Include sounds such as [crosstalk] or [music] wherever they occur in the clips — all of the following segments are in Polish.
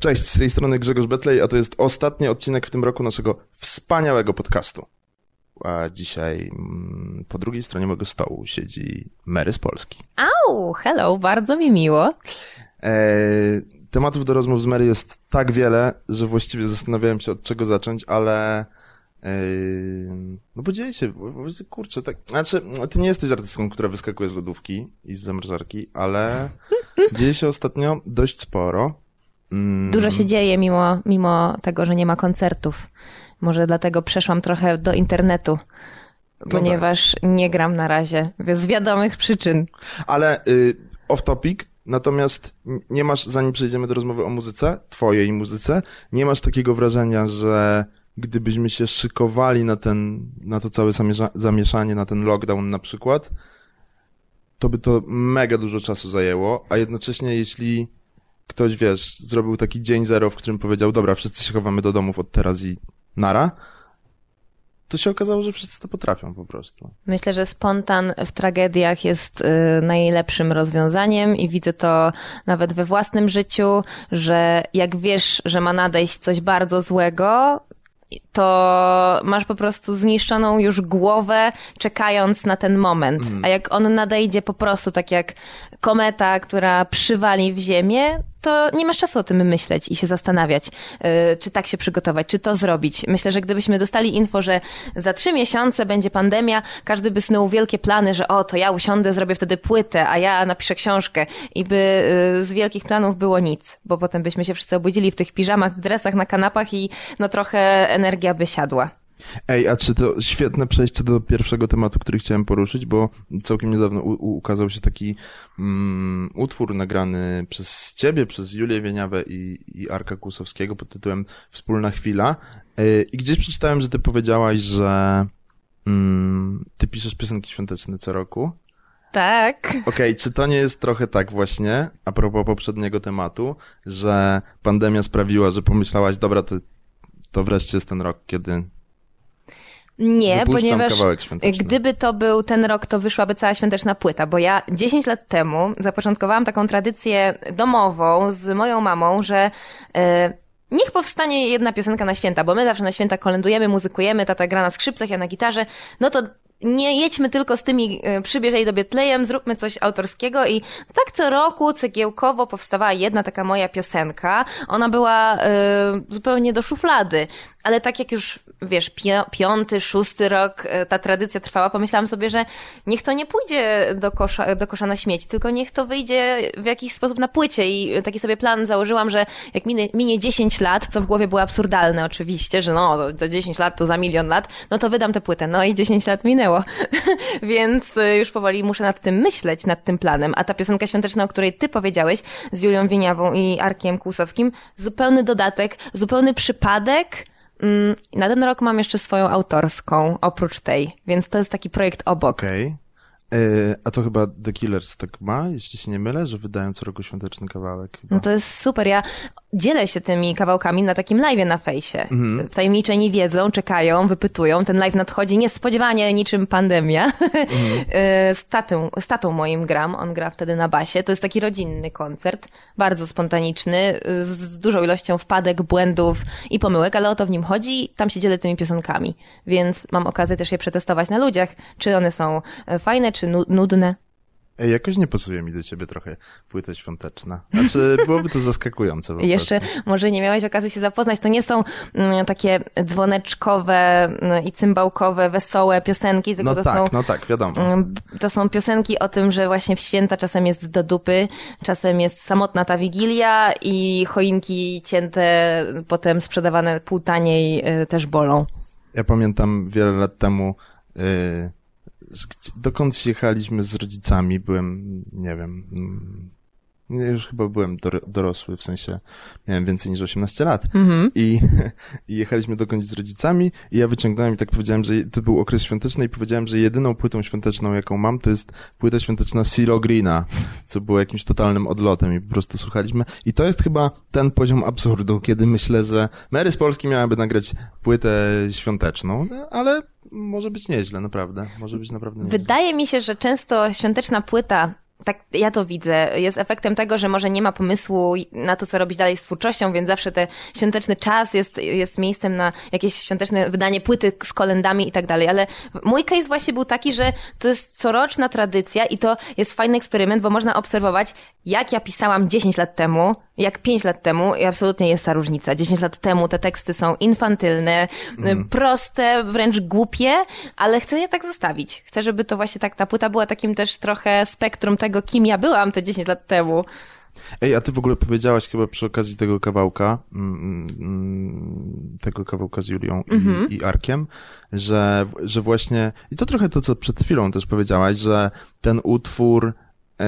Cześć, z tej strony Grzegorz Betlej, a to jest ostatni odcinek w tym roku naszego wspaniałego podcastu. A dzisiaj mm, po drugiej stronie mojego stołu siedzi Mary z Polski. Au, hello, bardzo mi miło. E, tematów do rozmów z Mary jest tak wiele, że właściwie zastanawiałem się od czego zacząć, ale no podzielę się, kurczę, tak, znaczy, ty nie jesteś artystką, która wyskakuje z lodówki i z zamrażarki, ale [laughs] dzieje się ostatnio dość sporo. Mm. Dużo się dzieje mimo, mimo tego, że nie ma koncertów. Może dlatego przeszłam trochę do internetu, no ponieważ tak. nie gram na razie, z wiadomych przyczyn. Ale y, off topic, natomiast nie masz, zanim przejdziemy do rozmowy o muzyce, twojej muzyce, nie masz takiego wrażenia, że gdybyśmy się szykowali na ten, na to całe zamieszanie, na ten lockdown na przykład, to by to mega dużo czasu zajęło, a jednocześnie jeśli ktoś, wiesz, zrobił taki dzień zero, w którym powiedział, dobra, wszyscy się chowamy do domów od teraz i nara, to się okazało, że wszyscy to potrafią po prostu. Myślę, że spontan w tragediach jest y, najlepszym rozwiązaniem i widzę to nawet we własnym życiu, że jak wiesz, że ma nadejść coś bardzo złego, to masz po prostu zniszczoną już głowę, czekając na ten moment. Mm. A jak on nadejdzie po prostu tak jak kometa, która przywali w ziemię, to nie masz czasu o tym myśleć i się zastanawiać, yy, czy tak się przygotować, czy to zrobić. Myślę, że gdybyśmy dostali info, że za trzy miesiące będzie pandemia, każdy by snuł wielkie plany, że o, to ja usiądę, zrobię wtedy płytę, a ja napiszę książkę i by yy, z wielkich planów było nic, bo potem byśmy się wszyscy obudzili w tych piżamach, w dresach, na kanapach i no trochę energia by siadła. Ej, a czy to świetne przejście do pierwszego tematu, który chciałem poruszyć, bo całkiem niedawno ukazał się taki mm, utwór nagrany przez ciebie, przez Julię Wieniawę i, i Arka Kłusowskiego pod tytułem Wspólna chwila. Ej, I gdzieś przeczytałem, że ty powiedziałaś, że mm, ty piszesz piosenki świąteczne co roku. Tak. Okej, okay, czy to nie jest trochę tak właśnie, a propos poprzedniego tematu, że pandemia sprawiła, że pomyślałaś, dobra, to, to wreszcie jest ten rok, kiedy nie, Wypuszczam ponieważ gdyby to był ten rok, to wyszłaby cała świąteczna płyta, bo ja 10 lat temu zapoczątkowałam taką tradycję domową z moją mamą, że yy, Niech powstanie jedna piosenka na święta, bo my zawsze na święta kolędujemy, muzykujemy, tata gra na skrzypcach, ja na gitarze, no to nie jedźmy tylko z tymi e, przybierzej do Bietlejem, zróbmy coś autorskiego i tak co roku cegiełkowo powstawała jedna taka moja piosenka. Ona była y, zupełnie do szuflady, ale tak jak już wiesz, piąty, szósty rok e, ta tradycja trwała, pomyślałam sobie, że niech to nie pójdzie do kosza, do kosza na śmieci, tylko niech to wyjdzie w jakiś sposób na płycie i taki sobie plan założyłam, że jak minie, minie 10 lat, co w głowie było absurdalne oczywiście, że no, to 10 lat to za milion lat, no to wydam tę płytę. No i 10 lat minęło, [laughs] więc e, już powoli muszę nad tym myśleć, nad tym planem. A ta piosenka świąteczna, o której ty powiedziałeś z Julią Wieniawą i Arkiem Kłusowskim, zupełny dodatek, zupełny przypadek, na ten rok mam jeszcze swoją autorską, oprócz tej, więc to jest taki projekt obok. Okej. Okay. E, a to chyba The Killers tak ma, jeśli się nie mylę, że wydają co roku świąteczny kawałek. Chyba. No to jest super. Ja dzielę się tymi kawałkami na takim live na fejsie. Mhm. Wtajemniczeni wiedzą, czekają, wypytują. Ten live nadchodzi niespodziewanie niczym pandemia. [laughs] Mhm. z, tatą, moim gram, on gra wtedy na basie. To jest taki rodzinny koncert, bardzo spontaniczny, z dużą ilością wpadek, błędów i pomyłek, ale o to w nim chodzi. Tam się dzielę tymi piosenkami, więc mam okazję też je przetestować na ludziach, czy one są e, fajne, czy nudne. Ej, jakoś nie pasuje mi do ciebie trochę płyta świąteczna. Znaczy, [laughs] byłoby to zaskakujące. Jeszcze prostu. może nie miałeś okazji się zapoznać. To nie są mm, takie dzwoneczkowe mm, i cymbałkowe, wesołe piosenki, tylko no to tak, są... No tak, wiadomo. Mm, to są piosenki o tym, że właśnie w święta czasem jest do dupy, czasem jest samotna ta wigilia i choinki cięte, potem sprzedawane pół taniej y, też bolą. Ja pamiętam wiele lat temu... Yy dokąd jechaliśmy z rodzicami, byłem, nie wiem, mm, już chyba byłem dorosły, w sensie miałem więcej niż 18 lat. Mm-hmm. I, [laughs] I jechaliśmy dokądś z rodzicami i ja wyciągnąłem i tak powiedziałem, że to był okres świąteczny i powiedziałem, że jedyną płytą świąteczną, jaką mam, to jest płyta świąteczna Silo Greena, co było jakimś totalnym odlotem i po prostu słuchaliśmy. I to jest chyba ten poziom absurdu, kiedy myślę, że Mary z Polski miałaby nagrać płytę świąteczną, ale może być nieźle, naprawdę. Może być naprawdę nieźle. Wydaje mi się, że często świąteczna płyta tak ja to widzę, jest efektem tego, że może nie ma pomysłu na to, co robić dalej z twórczością, więc zawsze ten świąteczny czas jest, jest miejscem na jakieś świąteczne wydanie płyty z kolendami i tak dalej. Ale mój case właśnie był taki, że to jest coroczna tradycja i to jest fajny eksperyment, bo można obserwować, jak ja pisałam 10 lat temu, jak 5 lat temu i absolutnie jest ta różnica. 10 lat temu te teksty są infantylne, mm. proste, wręcz głupie, ale chcę je tak zostawić. Chcę, żeby to właśnie tak, ta płyta była takim też trochę spektrum tego, kim ja byłam te 10 lat temu. Ej, a ty w ogóle powiedziałaś chyba przy okazji tego kawałka, mm, mm, tego kawałka z Julią i, mm -hmm. i, Arkiem, że, że właśnie, i to trochę to, co przed chwilą też powiedziałaś, że ten utwór yy,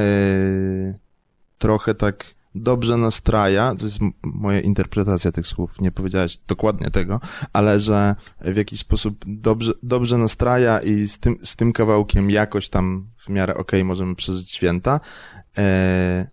trochę tak dobrze nastraja, to jest moja interpretacja tych słów, nie powiedziałeś dokładnie tego, ale że w jakiś sposób dobrze, dobrze nastraja i z tym, z tym kawałkiem jakoś tam w miarę okej okay, możemy przeżyć święta. Eee,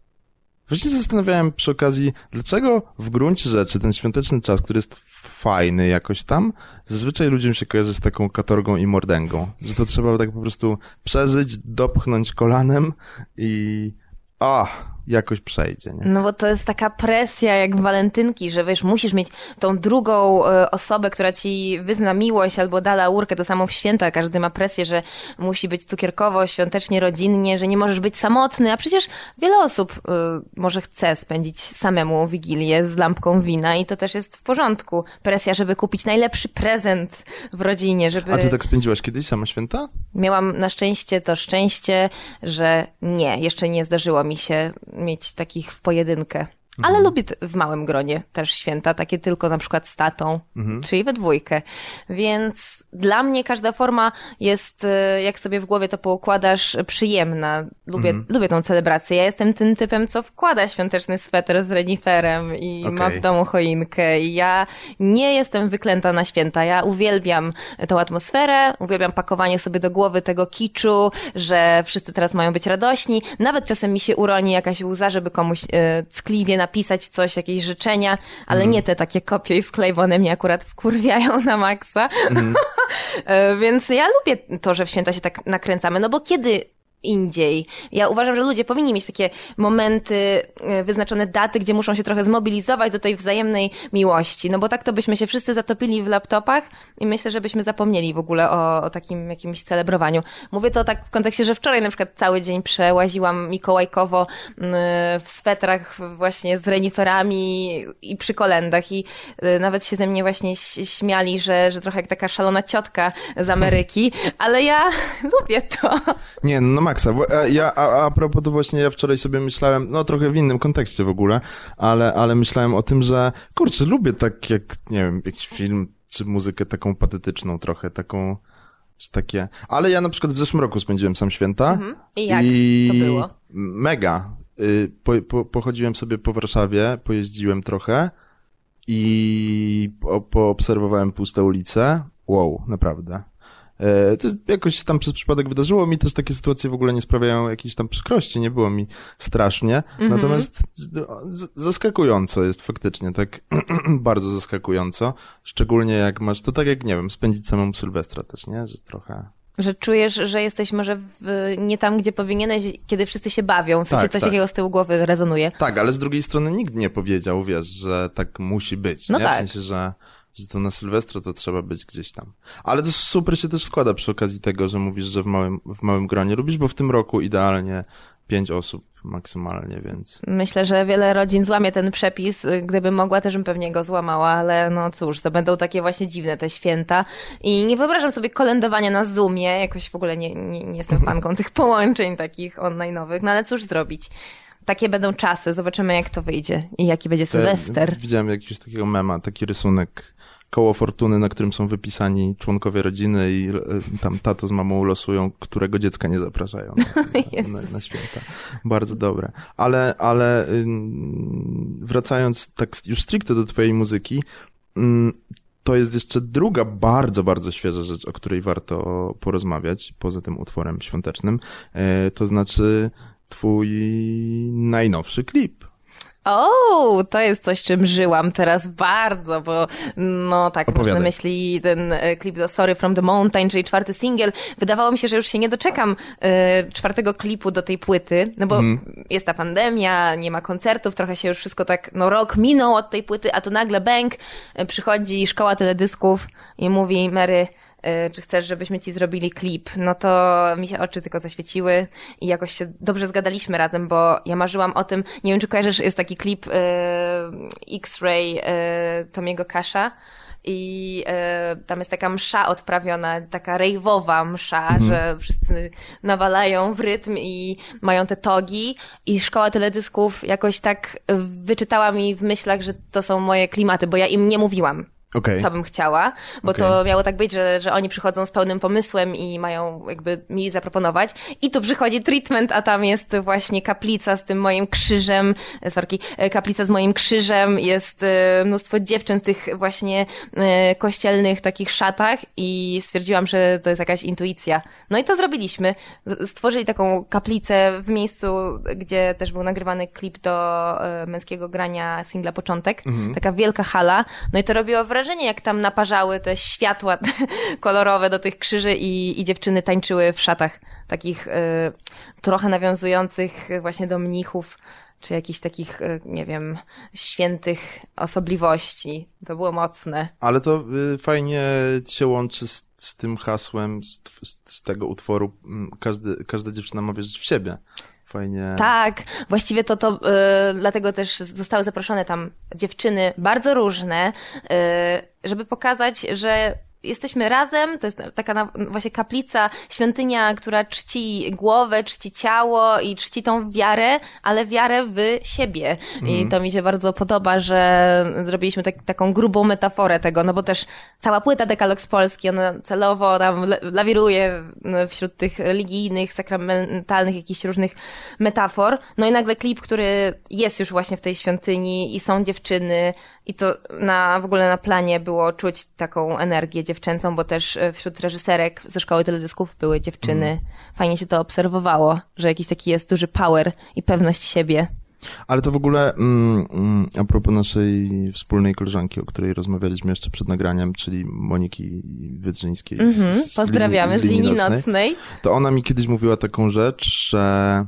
Właśnie zastanawiałem przy okazji, dlaczego w gruncie rzeczy ten świąteczny czas, który jest fajny jakoś tam, zazwyczaj ludziom się kojarzy z taką katorgą i mordęgą. Że to trzeba tak po prostu przeżyć, dopchnąć kolanem i... A, jakoś przejdzie, nie? No bo to jest taka presja jak walentynki, że wiesz, musisz mieć tą drugą e, osobę, która ci wyzna miłość albo da laurkę, to samo w święta. Każdy ma presję, że musi być cukierkowo, świątecznie, rodzinnie, że nie możesz być samotny, a przecież wiele osób y, może chce spędzić samemu Wigilię z lampką wina i to też jest w porządku. Presja, żeby kupić najlepszy prezent w rodzinie, żeby... A ty tak spędziłaś kiedyś sama święta? Miałam na szczęście to szczęście, że nie, jeszcze nie zdarzyło mi się mieć takich w pojedynkę. Ale mhm. lubię w małym gronie też święta, takie tylko na przykład z tatą, mhm. czyli we dwójkę. Więc dla mnie każda forma jest, e, jak sobie w głowie to poukładasz, przyjemna. Lubię, mhm. lubię tą celebrację. Ja jestem tym typem, co wkłada świąteczny sweter z reniferem i okay. ma w domu choinkę. I ja nie jestem wyklęta na święta. Ja uwielbiam tą atmosferę, uwielbiam pakowanie sobie do głowy tego kiczu, że wszyscy teraz mają być radośni. Nawet czasem mi się uroni jakaś łza, żeby komuś e, ckliwie na napisać coś, jakieś życzenia, ale mm. nie te takie kopie i wklej, bo one mnie akurat wkurwiają na maksa. Mm. [laughs] Więc ja lubię to, że w święta się tak nakręcamy, no bo kiedy indziej. Ja uważam, że ludzie powinni mieć takie momenty, e, wyznaczone daty, gdzie muszą się trochę zmobilizować do tej wzajemnej miłości, no bo tak to byśmy się wszyscy zatopili w laptopach i myślę, że byśmy zapomnieli w ogóle o, o takim jakimś celebrowaniu. Mówię to tak w kontekście, że wczoraj na przykład cały dzień przełaziłam mikołajkowo w swetrach właśnie z reniferami i przy kolendach i e, nawet się ze mnie właśnie śmiali, że, że trochę jak taka szalona ciotka z Ameryki, [laughs] ale ja [laughs] lubię to. Nie, no maksa. E, ja, a, a propos to właśnie ja wczoraj sobie myślałem, no trochę w innym kontekście w ogóle, ale, ale myślałem o tym, że kurczę, lubię tak jak, nie wiem, jakiś film czy muzykę taką patetyczną trochę, taką takie. Ale ja na przykład w zeszłym roku spędziłem sam święta. Mhm. I jak I to było? Mega. Y, po, po, pochodziłem sobie po Warszawie, pojeździłem trochę i po, poobserwowałem puste ulice. Wow, naprawdę. E, to jakoś tam przez przypadek wydarzyło mi też takie sytuacje w ogóle nie sprawiają jakiejś tam przykrości, nie było mi strasznie. Mm -hmm. Natomiast no, zaskakująco jest faktycznie, tak [clears throat] bardzo zaskakująco. Szczególnie jak masz, to tak jak, nie wiem, spędzić samą Sylwestra też, nie? Że trochę... Że czujesz, że jesteś może w, nie tam, gdzie powinieneś, kiedy wszyscy się bawią, w sensie tak, coś tak. takiego z tyłu głowy rezonuje. Tak, ale z drugiej strony nikt nie powiedział, wiesz, że tak musi być, no nie? Tak. W sensie, że że to na Sylwestra to trzeba być gdzieś tam. Ale to super się też składa przy okazji tego, że mówisz, że w małym, w małym gronie lubisz, bo w tym roku idealnie pięć osób maksymalnie, więc... Myślę, że wiele rodzin złamie ten przepis. Gdyby mogła, też bym pewnie go złamała, ale no cóż, to będą takie właśnie dziwne te święta. I nie wyobrażam sobie kolędowania na Zoomie. Jakoś w ogóle nie, nie, nie jestem fanką [laughs] tych połączeń takich online'owych. No ale cóż zrobić? takie będą czasy, zobaczymy jak to wyjdzie i jaki będzie Sylwester. Widziałem jakiegoś takiego mema, taki rysunek koło fortuny, na którym są wypisani członkowie rodziny i e, tam tato z mamą losują, którego dziecka nie zapraszają na, [laughs] na, na święta. Bardzo dobre. Ale, ale wracając tak już stricte do twojej muzyki, to jest jeszcze druga bardzo, bardzo świeża rzecz, o której warto porozmawiać, poza tym utworem świątecznym, e, to znaczy twój najnowszy klip. O, to jest coś, czym żyłam teraz bardzo, bo no tak, Opowiadaj. masz na myśli ten e, klip do Sorry from the Mountain, czyli czwarty singiel. Wydawało mi się, że już się nie doczekam y, czwartego klipu do tej płyty, no bo mm. jest ta pandemia, nie ma koncertów, trochę się już wszystko tak, no rok minął od tej płyty, a tu nagle bank, y, przychodzi szkoła teledysków i mówi Mary, czy chcesz, żebyśmy ci zrobili klip, no to mi się oczy tylko zaświeciły i jakoś się dobrze zgadaliśmy razem, bo ja marzyłam o tym, nie wiem czy kojarzysz, jest taki klip y, X-Ray y, Tomiego Kasza, i y, tam jest taka msza odprawiona, taka rejwowa msza, mhm. że wszyscy nawalają w rytm i mają te togi i szkoła teledysków jakoś tak wyczytała mi w myślach, że to są moje klimaty, bo ja im nie mówiłam okay. co bym chciała, bo okay. to miało tak być, że, że oni przychodzą z pełnym pomysłem i mają jakby mi zaproponować i tu przychodzi treatment, a tam jest właśnie kaplica z tym moim krzyżem, sorki, e, kaplica z moim krzyżem, jest e, mnóstwo dziewczyn w tych właśnie e, kościelnych takich szatach i stwierdziłam, że to jest jakaś intuicja. No i to zrobiliśmy. Stworzyli taką kaplicę w miejscu, gdzie też był nagrywany klip do męskiego grania singla Początek. Mhm. Taka wielka hala. No i to robiło wrażenie wrażenie, jak tam naparzały te światła [laughs] kolorowe do tych krzyży i, i dziewczyny tańczyły w szatach takich y, trochę nawiązujących właśnie do mnichów czy jakichś takich, y, nie wiem, świętych osobliwości. To było mocne. Ale to y, fajnie się łączy z, z tym hasłem, z, z, tego utworu. Mm, każdy, każda dziewczyna ma wierzyć w siebie. Fajnie. Tak, właściwie to, to yy, dlatego też zostały zaproszone tam dziewczyny bardzo różne, yy, żeby pokazać, że jesteśmy razem, to jest taka właśnie kaplica, świątynia, która czci głowę, czci ciało i czci tą wiarę, ale wiarę w siebie. Mm. I mhm. to mi się bardzo podoba, że zrobiliśmy tak, taką grubą metaforę tego, no bo też cała płyta Dekalog z Polski, ona celowo tam lawiruje wśród tych religijnych, sakramentalnych jakichś różnych metafor. No i nagle klip, który jest już właśnie w tej świątyni i są dziewczyny, i to na, w ogóle na planie było czuć taką energię dziewczęcą, bo też e, wśród reżyserek ze szkoły teledysków były dziewczyny. Mm. Fajnie się to obserwowało, że jakiś taki jest duży power i pewność siebie. Ale to w ogóle mm, mm, a propos naszej wspólnej koleżanki, o której rozmawialiśmy jeszcze przed nagraniem, czyli Moniki Wydrzyńskiej. Mm -hmm. z, Pozdrawiamy z linii, z linii nocnej, nocnej. To ona mi kiedyś mówiła taką rzecz, że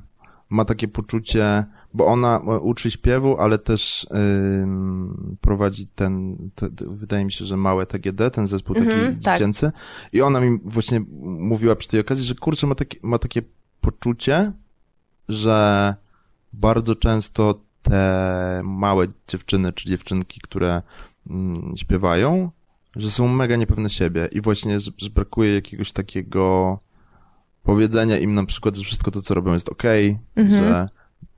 ma takie poczucie, bo ona uczy śpiewu, ale też yy, prowadzi ten, te, wydaje mi się, że małe TGD, ten zespół taki mm -hmm, dziecięcy. Tak. I ona mi właśnie mówiła przy tej okazji, że kurczę, ma, takie, ma takie poczucie, że bardzo często te małe dziewczyny czy dziewczynki, które mm, śpiewają, że są mega niepewne siebie i właśnie, że, że brakuje jakiegoś takiego powiedzenia im na przykład, że wszystko to, co robią jest okej, okay, mhm. że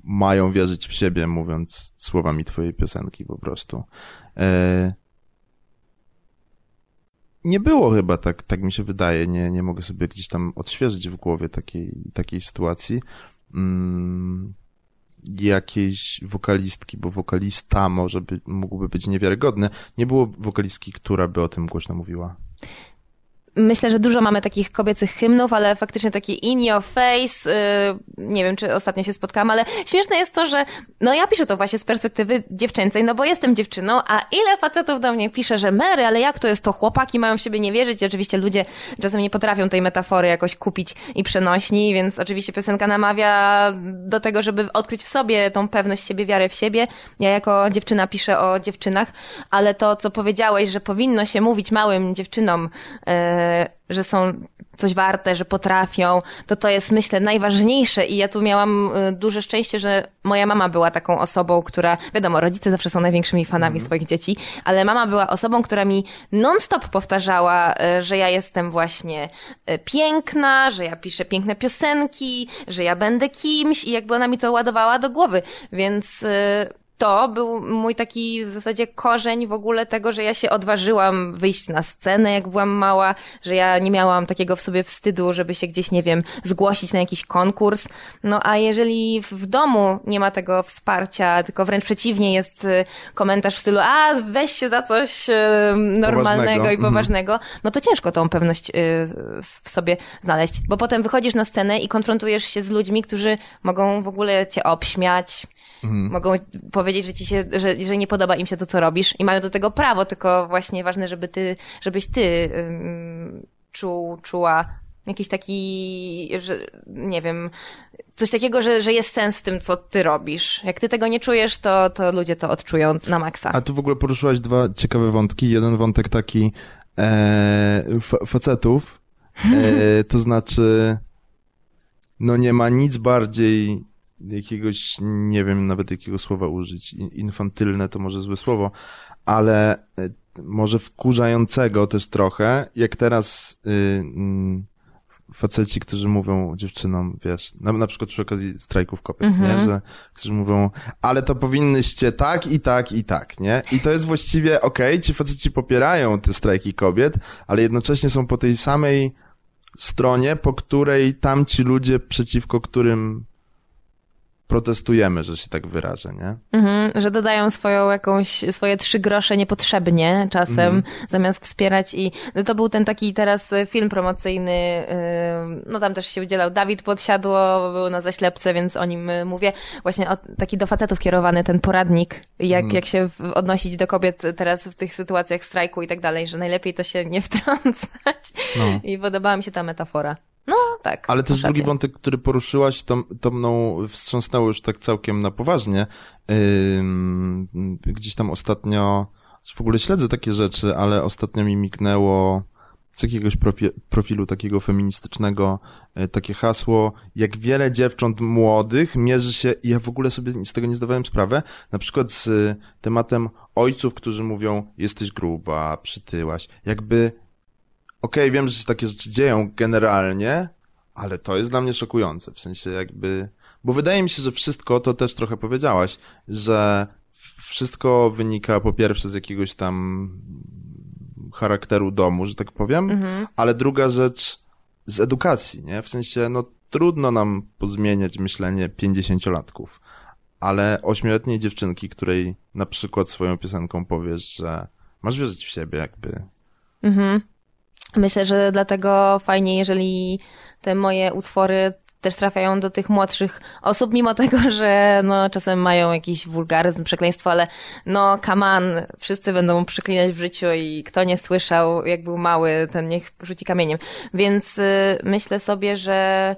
mają wierzyć w siebie, mówiąc słowami twojej piosenki po prostu. E... Nie było chyba tak, tak mi się wydaje, nie, nie mogę sobie gdzieś tam odświeżyć w głowie takiej, takiej sytuacji. Mm, jakiejś wokalistki, bo wokalista może by, mógłby być niewiarygodny. Nie było wokalistki, która by o tym głośno mówiła. Myślę, że dużo mamy takich kobiecych hymnów, ale faktycznie taki in your face, yy, nie wiem, czy ostatnio się spotkałam, ale śmieszne jest to, że no ja piszę to właśnie z perspektywy dziewczęcej, no bo jestem dziewczyną, a ile facetów do mnie pisze, że Mary, ale jak to jest, to chłopaki mają w siebie nie wierzyć oczywiście ludzie czasem nie potrafią tej metafory jakoś kupić i przenośni, więc oczywiście piosenka namawia do tego, żeby odkryć w sobie tą pewność siebie, wiarę w siebie. Ja jako dziewczyna piszę o dziewczynach, ale to, co powiedziałeś, że powinno się mówić małym dziewczynom, yy, że są coś warte, że potrafią, to to jest myślę najważniejsze i ja tu miałam y, duże szczęście, że moja mama była taką osobą, która, wiadomo, rodzice zawsze są największymi fanami mm. swoich dzieci, ale mama była osobą, która mi non-stop powtarzała, y, że ja jestem właśnie y, piękna, że ja piszę piękne piosenki, że ja będę kimś i jakby ona mi to ładowała do głowy, więc to był mój taki w zasadzie korzeń w ogóle tego, że ja się odważyłam wyjść na scenę, jak byłam mała, że ja nie miałam takiego w sobie wstydu, żeby się gdzieś, nie wiem, zgłosić na jakiś konkurs. No a jeżeli w domu nie ma tego wsparcia, tylko wręcz przeciwnie jest y, komentarz w stylu, a weź się za coś y, normalnego poważnego. i mhm. poważnego, no to ciężko tą pewność y, w sobie znaleźć, bo potem wychodzisz na scenę i konfrontujesz się z ludźmi, którzy mogą w ogóle cię obśmiać, mhm. mogą powiedzieć, że ci się, że, że nie podoba im się to, co robisz i mają do tego prawo, tylko właśnie ważne, żeby ty, żebyś ty um, czuł, czuła jakiś taki, że, nie wiem, coś takiego, że, że jest sens w tym, co ty robisz. Jak ty tego nie czujesz, to, to ludzie to odczują na maksa. A tu w ogóle poruszyłaś dwa ciekawe wątki. Jeden wątek taki e, facetów, e, to znaczy no nie ma nic bardziej jakiegoś, nie wiem nawet jakiego słowa użyć, infantylne to może złe słowo, ale e, może wkurzającego też trochę, jak teraz y, y, faceci, którzy mówią dziewczynom, wiesz, na, na przykład przy okazji strajków kobiet, mm -hmm. nie, mhm. że, którzy mówią, ale to powinnyście tak i tak i tak, nie? I to jest właściwie, okej, okay, ci faceci popierają te strajki kobiet, ale jednocześnie są po tej samej stronie, po której tamci ludzie, przeciwko którym protestujemy, że się tak wyrażę, nie? Mhm, że dodają swoją jakąś, swoje trzy grosze niepotrzebnie czasem, mhm. zamiast wspierać i no to był ten taki teraz film promocyjny, yy, no tam też się udzielał Dawid Podsiadło, był na zaślepce, więc o nim mówię. Właśnie o, taki do facetów kierowany ten poradnik, jak, mhm. jak się w, odnosić do kobiet teraz w tych sytuacjach strajku i tak dalej, że najlepiej to się nie [laughs] wtrącać. No. I podobała mi się ta metafora. Tak. Ale też drugi wątek, który poruszyłaś, to, to mną wstrząsnęło już tak całkiem na poważnie. Gdzieś tam ostatnio, w ogóle śledzę takie rzeczy, ale ostatnio mi mignęło z jakiegoś profi profilu takiego feministycznego yy, takie hasło, jak wiele dziewcząt młodych mierzy się, ja w ogóle sobie z tego nie zdawałem sprawy, na przykład z tematem ojców, którzy mówią, jesteś gruba, przytyłaś. Jakby okej, okay, wiem, że się takie rzeczy dzieją generalnie, ale to jest dla mnie szokujące, w sensie jakby, bo wydaje mi się, że wszystko, to też trochę powiedziałaś, że wszystko wynika po pierwsze z jakiegoś tam charakteru domu, że tak powiem, mhm. ale druga rzecz z edukacji, nie? W sensie, no trudno nam pozmieniać myślenie pięćdziesięciolatków, ale ośmioletniej dziewczynki, której na przykład swoją piosenką powiesz, że masz wierzyć w siebie, jakby. Mhm. Myślę, że dlatego fajnie, jeżeli te moje utwory też trafiają do tych młodszych osób, mimo [laughs] tego, że no, czasem mają jakiś wulgaryzm, przekleństwo, ale no, kaman, wszyscy będą przeklinać w życiu i kto nie słyszał, jak był mały, ten niech rzuci kamieniem. Więc y, myślę sobie, że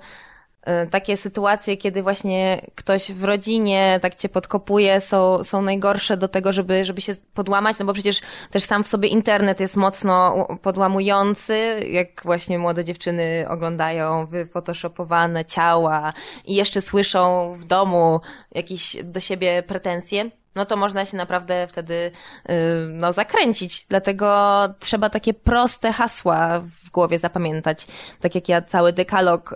takie sytuacje, kiedy właśnie ktoś w rodzinie tak cię podkopuje, są, są najgorsze do tego, żeby, żeby się podłamać, no bo przecież też sam w sobie internet jest mocno podłamujący, jak właśnie młode dziewczyny oglądają wyfotoshopowane ciała i jeszcze słyszą w domu jakieś do siebie pretensje no to można się naprawdę wtedy y, no, zakręcić. Dlatego trzeba takie proste hasła w głowie zapamiętać. Tak jak ja cały dekalog, y,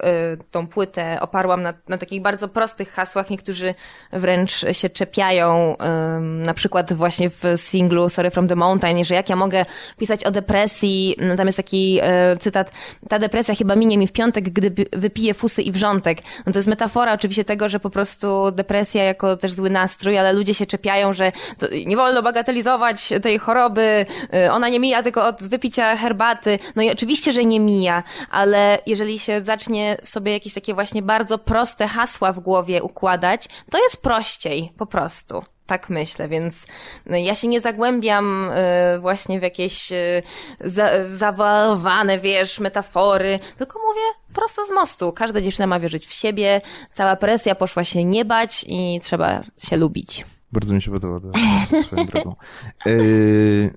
tą płytę oparłam na, na takich bardzo prostych hasłach. Niektórzy wręcz się czepiają, na przykład właśnie w singlu Sorry from the Mountain, że jak ja mogę pisać o depresji, no, tam jest taki y, cytat, ta depresja chyba minie mi w piątek, gdy wypiję fusy i wrzątek. No to jest metafora oczywiście tego, że po prostu depresja jako też zły nastrój, ale ludzie się czepiają że nie wolno bagatelizować tej choroby, y, ona nie mija tylko od wypicia herbaty. No i oczywiście, że nie mija, ale jeżeli się zacznie sobie jakieś takie właśnie bardzo proste hasła w głowie układać, to jest prościej, po prostu tak myślę, więc no, ja się nie zagłębiam y, właśnie w jakieś y, za, zawalowane, wiesz, metafory, tylko mówię prosto z mostu. Każda dziewczyna ma wierzyć w siebie, cała presja poszła się nie bać i trzeba się lubić. Bardzo mi się podoba to swoją drogą. Yy,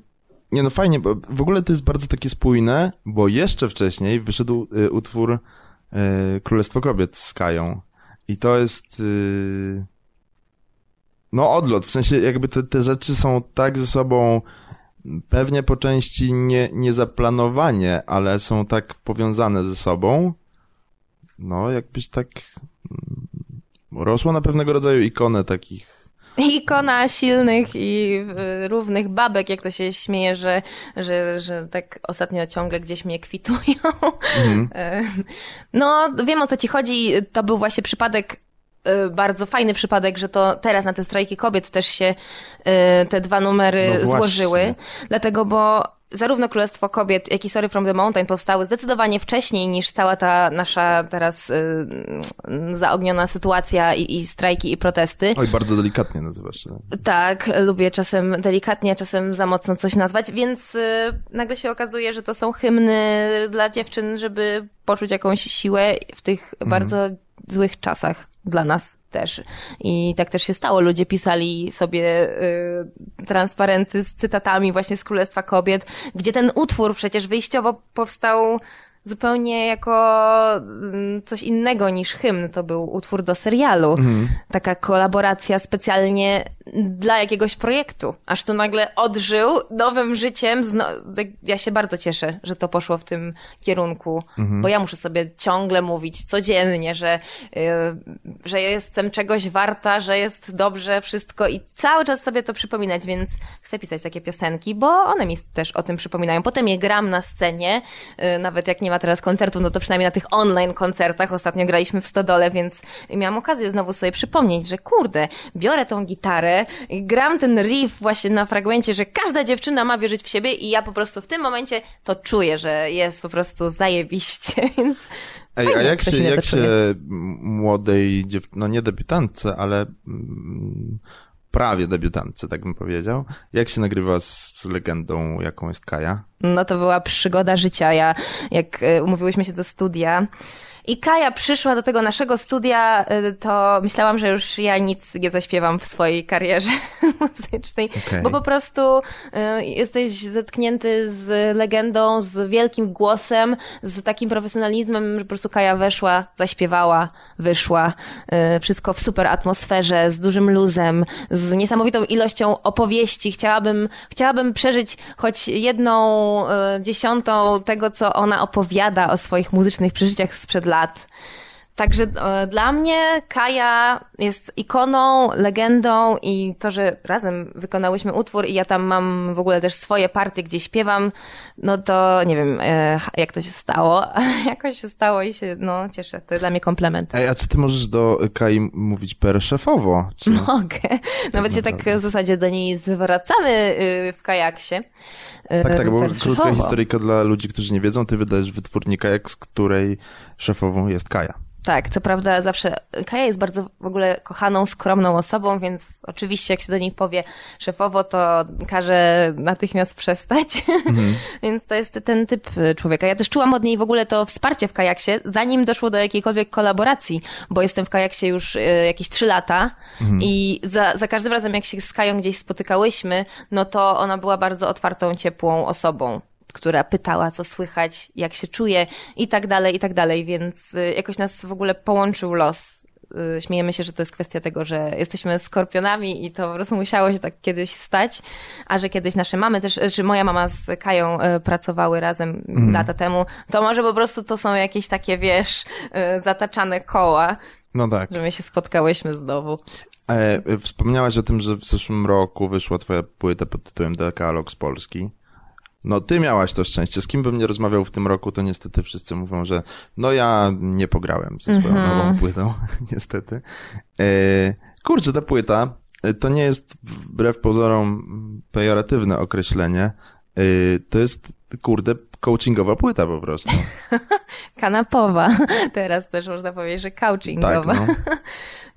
nie no fajnie, bo w ogóle to jest bardzo takie spójne, bo jeszcze wcześniej wyszedł y, utwór y, Królestwo Kobiet z Kają. I to jest... No odlot, w sensie jakby te, te rzeczy są tak ze sobą pewnie po części nie, nie zaplanowanie, ale są tak powiązane ze sobą, no jakbyś tak mm, rosło na pewnego rodzaju ikonę takich ikona silnych i równych babek, jak to się śmieje, że, że, że tak ostatnio ciągle gdzieś mnie kwitują. Mhm. [laughs] No, wiem o co ci chodzi. To był właśnie przypadek e, bardzo fajny przypadek, że to teraz na te strajki kobiet też się e, te dwa numery no złożyły. Dlatego, bo zarówno Królestwo Kobiet, jak i Story from the Mountain powstały zdecydowanie wcześniej niż cała ta nasza teraz y, zaogniona sytuacja i, i, strajki i protesty. Oj, bardzo delikatnie nazywasz. Tak? tak, lubię czasem delikatnie, czasem za mocno coś nazwać, więc y, nagle się okazuje, że to są hymny dla dziewczyn, żeby poczuć jakąś siłę w tych mhm. bardzo złych czasach dla nas też. I tak też się stało. Ludzie pisali sobie y, transparenty z cytatami właśnie z Królestwa Kobiet, gdzie ten utwór przecież wyjściowo powstał zupełnie jako mm, coś innego niż hymn. To był utwór do serialu. Mhm. Taka kolaboracja specjalnie dla jakiegoś projektu. Aż tu nagle odżył nowym życiem. Ja się bardzo cieszę, że to poszło w tym kierunku, mhm. bo ja muszę sobie ciągle mówić codziennie, że, yy, że jestem czegoś warta, że jest dobrze wszystko i cały czas sobie to przypominać, więc chcę pisać takie piosenki, bo one mi też o tym przypominają. Potem je gram na scenie, yy, nawet jak nie ma teraz koncertu, no to przynajmniej na tych online koncertach. Ostatnio graliśmy w Stodole, więc miałam okazję znowu sobie przypomnieć, że kurde, biorę tą gitarę, gram ten riff właśnie na fragmencie, że każda dziewczyna ma wierzyć w siebie i ja po prostu w tym momencie to czuję, że jest po prostu zajebiście, [laughs] więc Ej, a jak się, jak się młodej dziewczynie, no nie debiutantce, ale prawie debiutantce, tak bym powiedział. Jak się nagrywa z legendą, jaką jest Kaja? No to była przygoda życia. Ja, jak e, umówiłyśmy się do studia, i Kaja przyszła do tego naszego studia, y, to myślałam, że już ja nic nie zaśpiewam w swojej karierze [laughs] muzycznej, okay. bo po prostu y, jesteś zetknięty z legendą, z wielkim głosem, z takim profesjonalizmem, że po prostu Kaja weszła, zaśpiewała, wyszła, y, wszystko w super atmosferze, z dużym luzem, z niesamowitą ilością opowieści. Chciałabym, chciałabym przeżyć choć jedną dziesiątą tego, co ona opowiada o swoich muzycznych przeżyciach sprzed lat. Także e, dla mnie Kaja jest ikoną, legendą i to, że razem wykonałyśmy utwór i ja tam mam w ogóle też swoje partie, gdzie śpiewam, no to nie wiem, e, jak to się stało. [laughs] Jakoś się stało i się, no, cieszę. To dla mnie komplement. Ej, a czy ty możesz do Kai mówić per szefowo? Czy... [laughs] Mogę. Nawet się tak w zasadzie do niej zwracamy y, w kajaksie. Y, tak, tak, bo krótka historyjka dla ludzi, którzy nie wiedzą, ty wydajesz wytwórni kajak, z której szefową jest Kaja. Tak, co prawda zawsze Kaja jest bardzo w ogóle kochaną, skromną osobą, więc oczywiście jak się do niej powie szefowo, to każe natychmiast przestać. Mhm. [laughs] więc to jest ten typ człowieka. Ja też czułam od niej w ogóle to wsparcie w kajaksie, zanim doszło do jakiejkolwiek kolaboracji, bo jestem w kajaksie już y, jakieś trzy lata mhm. i za, za każdym razem jak się z Kają gdzieś spotykałyśmy, no to ona była bardzo otwartą, ciepłą osobą która pytała, co słychać, jak się czuje i tak dalej, i tak dalej, więc y, jakoś nas w ogóle połączył los. Y, śmiejemy się, że to jest kwestia tego, że jesteśmy skorpionami i to po prostu musiało się tak kiedyś stać, a że kiedyś nasze mamy też, czy moja mama z Kają y, pracowały razem mm. lata temu, to może po prostu to są jakieś takie, wiesz, zataczane koła. No tak. Że my się spotkałyśmy znowu. E, wspomniałaś o tym, że w zeszłym roku wyszła twoja płyta pod tytułem Dekalog z Polski. No, ty miałaś to szczęście. Z kim bym nie rozmawiał w tym roku, to niestety wszyscy mówią, że no ja nie pograłem ze swoją mm -hmm. nową płytą, [laughs] niestety. E, kurczę, ta płyta e, to nie jest wbrew pozorom pejoratywne określenie. E, to jest, kurde, coachingowa płyta po prostu. [laughs] Kanapowa. Teraz też można powiedzieć, że coachingowa. Tak, no. [laughs]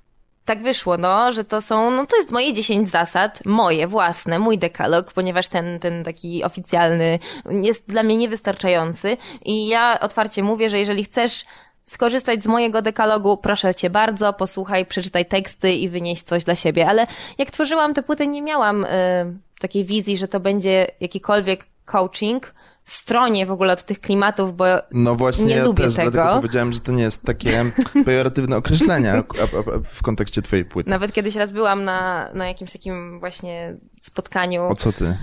tak wyszło, no, że to są, no to jest moje 10 zasad, moje własne, mój dekalog, ponieważ ten, ten taki oficjalny jest dla mnie niewystarczający. I ja otwarcie mówię, że jeżeli chcesz skorzystać z mojego dekalogu, proszę cię bardzo, posłuchaj, przeczytaj teksty i wynieś coś dla siebie, ale jak tworzyłam tę płytę, nie miałam y, takiej wizji, że to będzie jakikolwiek coaching, stronie w ogóle od tych klimatów, bo no właśnie, nie ja lubię też tego. dlatego powiedziałem, że to nie jest takie [laughs] pejoratywne określenie w kontekście twojej płyty. Nawet kiedyś raz byłam na, na jakimś takim właśnie spotkaniu. O co ty? Y,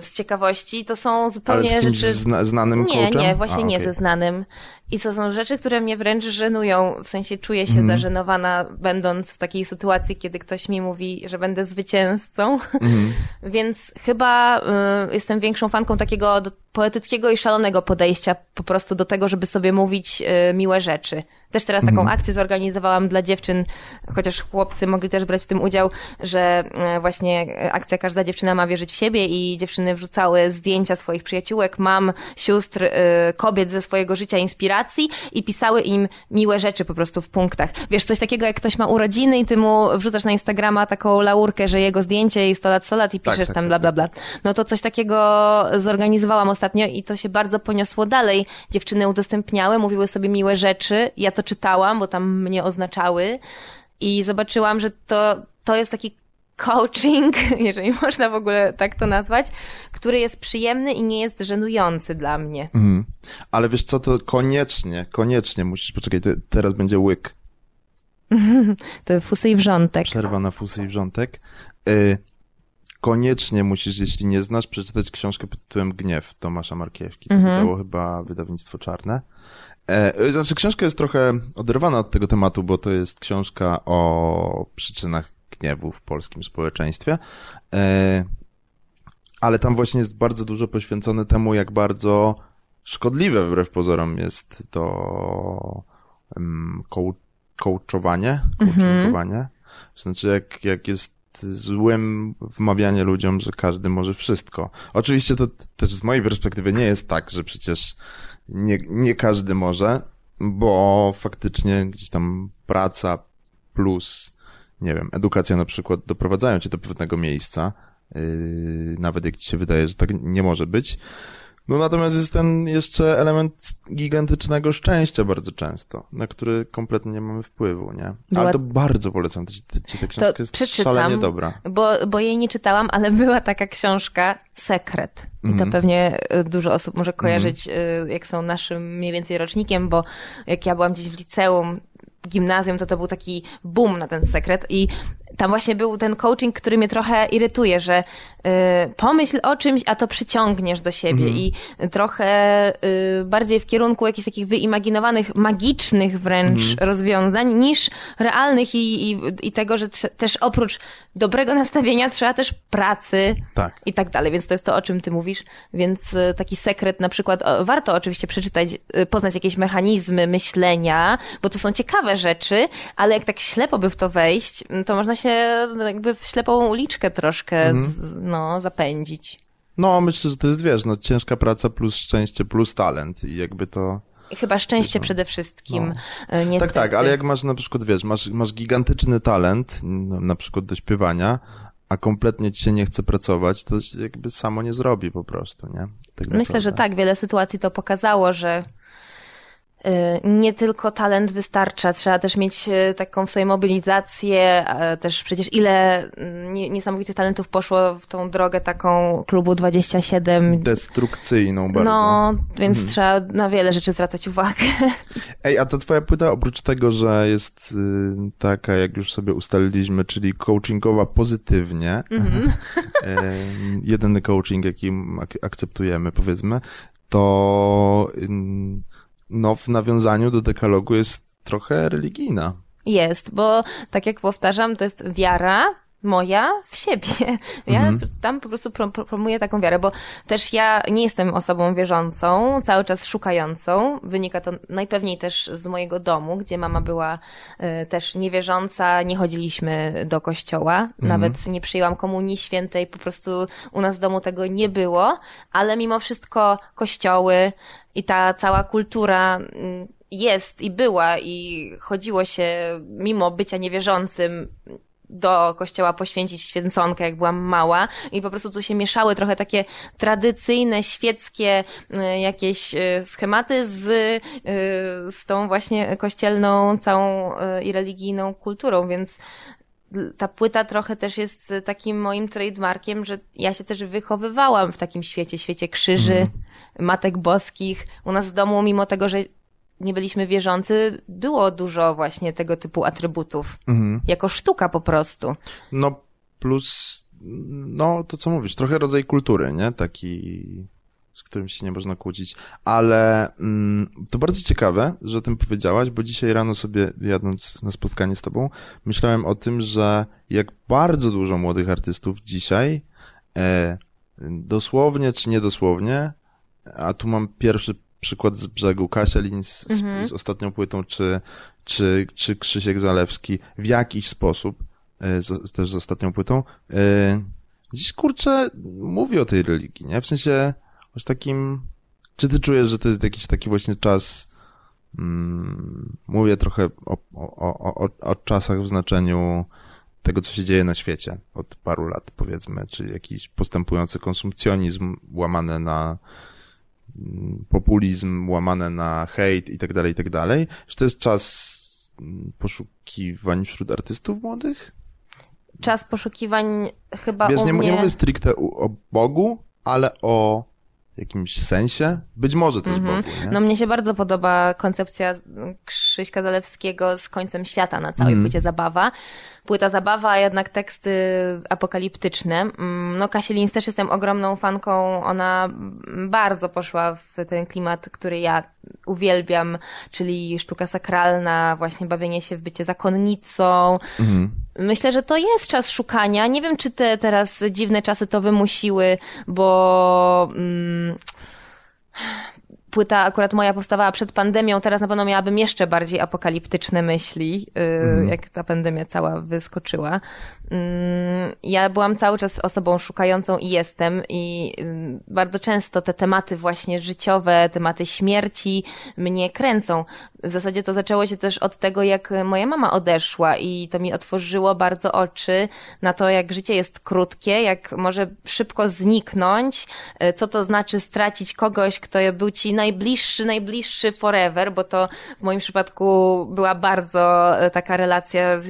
z ciekawości. To są zupełnie Ale z rzeczy... Zna znanym Nie, coachem? nie, właśnie A, nie ze znanym. I to są rzeczy, które mnie wręcz żenują. W sensie czuję się mm. zażenowana, będąc w takiej sytuacji, kiedy ktoś mi mówi, że będę zwycięzcą. Mm. [laughs] Więc chyba y, jestem większą fanką takiego poetyckiego i szalonego podejścia po prostu do tego, żeby sobie mówić y, miłe rzeczy Też teraz taką mhm. akcję zorganizowałam dla dziewczyn, chociaż chłopcy mogli też brać w tym udział, że e, właśnie akcja Każda dziewczyna ma wierzyć w siebie i dziewczyny wrzucały zdjęcia swoich przyjaciółek, mam, sióstr, e, kobiet ze swojego życia, inspiracji i pisały im miłe rzeczy po prostu w punktach. Wiesz, coś takiego jak ktoś ma urodziny i ty mu wrzucasz na Instagrama taką laurkę, że jego zdjęcie i 100 lat, 100 lat i tak, piszesz tak, tam tak, bla, bla, bla. No to coś takiego zorganizowałam ostatnio i to się bardzo poniosło dalej. Dziewczyny udostępniały, mówiły sobie miłe rzeczy, ja to czytałam, bo tam mnie oznaczały i zobaczyłam, że to, to jest taki coaching, [laughs] jeżeli można w ogóle tak to nazwać, który jest przyjemny i nie jest żenujący dla mnie. Mhm. Ale wiesz co, to koniecznie, koniecznie musisz, poczekaj, teraz będzie łyk. [laughs] to fusy i wrzątek. Przerwa na fusy i wrzątek. Y koniecznie musisz, jeśli nie znasz, przeczytać książkę pod tytułem Gniew Tomasza Markiewki. To mhm. wydało chyba wydawnictwo Czarne. E, znaczy, książka jest trochę oderwana od tego tematu, bo to jest książka o przyczynach gniewu w polskim społeczeństwie. E, ale tam właśnie jest bardzo dużo poświęcone temu, jak bardzo szkodliwe wbrew pozorom jest to um, coachowanie, coachingowanie. Mhm. Znaczy, jak, jak jest złym wmawianie ludziom, że każdy może wszystko. Oczywiście to też z mojej perspektywy nie jest tak, że przecież nie, nie każdy może, bo faktycznie gdzieś tam praca plus, nie wiem, edukacja na przykład doprowadzają cię do pewnego miejsca, yy, nawet jak ci się wydaje, że tak nie może być. No natomiast jest ten jeszcze element gigantycznego szczęścia bardzo często, na który kompletnie nie mamy wpływu, nie? Była... Ale to bardzo polecam, ci tę książkę to jest przeczytam, szalenie dobra. Bo, bo jej nie czytałam, ale [laughs] była taka książka Sekret. I to mm. pewnie y, dużo osób może kojarzyć, mm. jak są naszym mniej więcej rocznikiem, bo jak ja byłam gdzieś w liceum, gimnazjum, to to był taki boom na ten sekret i tam właśnie był ten coaching, który mnie trochę irytuje, że y, pomyśl o czymś, a to przyciągniesz do siebie mm. i trochę y, bardziej w kierunku jakichś takich wyimaginowanych, magicznych wręcz mm. rozwiązań niż realnych i, i, i tego, że też oprócz dobrego nastawienia trzeba też pracy tak. i tak dalej, więc to jest to, o czym ty mówisz, więc y, taki sekret na przykład, o, warto oczywiście przeczytać, y, poznać jakieś mechanizmy myślenia, bo to są ciekawe rzeczy, ale jak tak ślepo by w to wejść, to można się jakby w ślepą uliczkę troszkę mhm. z, no, zapędzić. No, myślę, że to jest, wiesz, no, ciężka praca plus szczęście plus talent i jakby to... Chyba szczęście wiesz, no, przede wszystkim, no. niestety. Tak, tak, ale jak masz na przykład, wiesz, masz, masz gigantyczny talent, no, na przykład do śpiewania, a kompletnie ci się nie chce pracować, to jakby samo nie zrobi po prostu, nie? Tak Myślę, że tak. Wiele sytuacji to pokazało, że nie tylko talent wystarcza, trzeba też mieć y, taką w sobie mobilizację, też przecież ile mm, niesamowitych talentów poszło w tą drogę taką klubu 27. Destrukcyjną bardzo. No, więc hmm. trzeba na wiele rzeczy zwracać uwagę. [laughs] Ej, a ta twoja płyta oprócz tego, że jest y, taka, jak już sobie ustaliliśmy, czyli coachingowa pozytywnie, [laughs] mm -hmm. jedyny coaching, jaki akceptujemy, powiedzmy, to no w nawiązaniu do dekalogu jest trochę religijna. Jest, bo tak jak powtarzam, to jest wiara, moja w siebie. [laughs] Ja mhm. tam po prostu promuję taką wiarę, bo też ja nie jestem osobą wierzącą, cały czas szukającą. Wynika to najpewniej też z mojego domu, gdzie mama była y, też niewierząca, nie chodziliśmy do kościoła, mhm. nawet nie przyjęłam komunii świętej, po prostu u nas w domu tego nie było, ale mimo wszystko kościoły i ta cała kultura mm, jest i była i chodziło się mimo bycia niewierzącym do kościoła poświęcić święconkę, jak byłam mała i po prostu tu się mieszały trochę takie tradycyjne, świeckie y, jakieś y, schematy z, y, z tą właśnie kościelną całą i religijną kulturą, więc ta płyta trochę też jest takim moim trademarkiem, że ja się też wychowywałam w takim świecie, świecie krzyży, mm. Matek boskich. U nas w domu, mimo tego, że nie byliśmy wierzący, było dużo właśnie tego typu atrybutów. Mhm. Jako sztuka po prostu. No plus, no to co mówisz, trochę rodzaj kultury, nie? Taki, z którym się nie można kłócić. Ale mm, to bardzo ciekawe, że o tym powiedziałaś, bo dzisiaj rano sobie jadąc na spotkanie z tobą, myślałem o tym, że jak bardzo dużo młodych artystów dzisiaj e, dosłownie czy niedosłownie, a tu mam pierwszy przykład z brzegu, Kasia Lin z, mhm. z, ostatnią płytą, czy, czy, czy Krzysiek Zalewski w jakiś sposób, e, z, też z ostatnią płytą, e, dziś kurczę mówi o tej religii, nie? W sensie, już takim, czy ty czujesz, że to jest jakiś taki właśnie czas, mm, mówię trochę o, o, o, o czasach w znaczeniu tego, co się dzieje na świecie od paru lat, powiedzmy, czy jakiś postępujący konsumpcjonizm łamane na populizm, łamane na hejt i tak dalej, i tak dalej, że to jest czas mm, poszukiwań wśród artystów młodych? Czas poszukiwań chyba Wiesz, u nie, mnie... nie mówię stricte o Bogu, ale o jakimś sensie? Być może też mm -hmm. Bogu, nie? No mnie się bardzo podoba koncepcja Krzyśka Zalewskiego z końcem świata na całej mm. płycie Zabawa. Płyta Zabawa, a jednak teksty apokaliptyczne. Mm, no Kasia Lins też jestem ogromną fanką. Ona bardzo poszła w ten klimat, który ja uwielbiam, czyli sztuka sakralna, właśnie bawienie się w bycie zakonnicą. Mm. Myślę, że to jest czas szukania. Nie wiem, czy te teraz dziwne czasy to wymusiły, bo mm, płyta akurat moja powstawała przed pandemią, teraz na pewno miałabym jeszcze bardziej apokaliptyczne myśli, mm. jak ta pandemia cała wyskoczyła. Mm, ja byłam cały czas osobą szukającą i jestem i y, bardzo często te tematy właśnie życiowe, tematy śmierci mnie kręcą. W zasadzie to zaczęło się też od tego, jak moja mama odeszła i to mi otworzyło bardzo oczy na to, jak życie jest krótkie, jak może szybko zniknąć, y, co to znaczy stracić kogoś, kto był ci najbliższy, najbliższy forever, bo to w moim przypadku była bardzo y, taka relacja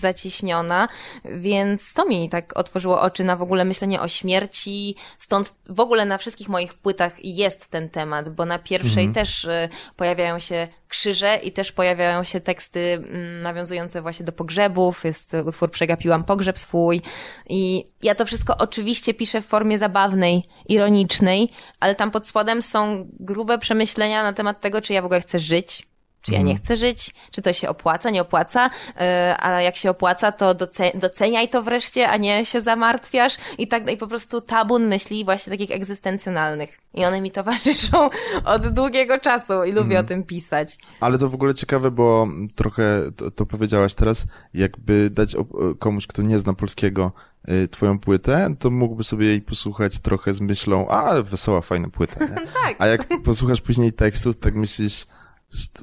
zaciśniona, więc to mi tak otworzyło oczy na w ogóle myślenie o śmierci, stąd w ogóle na wszystkich moich płytach jest ten temat, bo na pierwszej mhm. też y, pojawiają się krzyże i też pojawiają się teksty mm, nawiązujące właśnie do pogrzebów, jest utwór Przegapiłam pogrzeb swój. I ja to wszystko oczywiście piszę w formie zabawnej, ironicznej, ale tam pod spodem są grube przemyślenia na temat tego, czy ja w ogóle chcę żyć, czy ja nie mhm. chcę żyć? Czy to się opłaca, nie opłaca? Yy, a jak się opłaca, to doceniaj to wreszcie, a nie się zamartwiasz. I tak, i po prostu tabun myśli właśnie takich egzystencjonalnych. I one mi towarzyszą [laughs] od długiego czasu i lubię mm. o tym pisać. Ale to w ogóle ciekawe, bo trochę to, to powiedziałaś teraz, jakby dać komuś, kto nie zna polskiego, y, twoją płytę, to mógłby sobie jej posłuchać trochę z myślą, a wesoła, fajna płyta, [laughs] tak. A jak posłuchasz później tekstu, tak myślisz,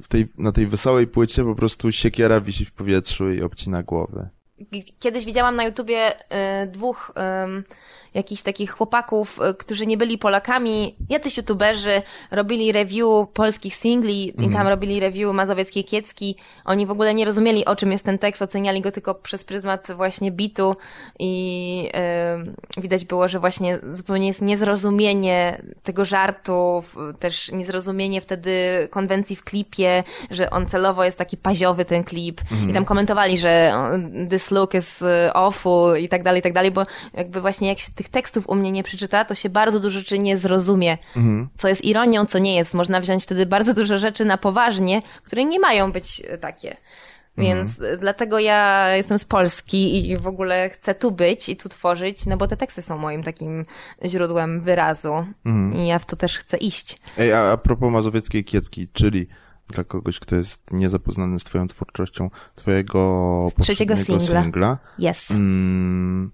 w tej, na tej wesołej płycie po prostu siekiera wisi w powietrzu i obcina głowę. Kiedyś widziałam na YouTubie y, dwóch y, jakichś takich chłopaków, y, którzy nie byli Polakami, jacyś youtuberzy robili review polskich singli mm. i tam mhm. robili review Mazowieckiej Kiecki. Oni w ogóle nie rozumieli, o czym jest ten tekst, oceniali go tylko przez pryzmat właśnie bitu i yy, widać było, że właśnie zupełnie jest niezrozumienie tego żartu, też niezrozumienie wtedy konwencji w klipie, że on celowo jest taki paziowy ten klip mm. i tam mhm. komentowali, że this look is y, awful i tak dalej, i tak dalej, bo jakby właśnie jak się tych tych tekstów u mnie nie przeczyta, to się bardzo dużo rzeczy nie zrozumie. Mhm. Co jest ironią, co nie jest. Można wziąć wtedy bardzo dużo rzeczy na poważnie, które nie mają być e, takie. Więc mhm. dlatego ja jestem z Polski i w ogóle chcę tu być i tu tworzyć, no bo te teksty są moim takim źródłem wyrazu mhm. i ja w to też chcę iść. Ej, a, a propos Mazowieckiej Kiecki, czyli dla kogoś, kto jest niezapoznany z twoją twórczością, twojego z trzeciego singla. singla yes. Mm,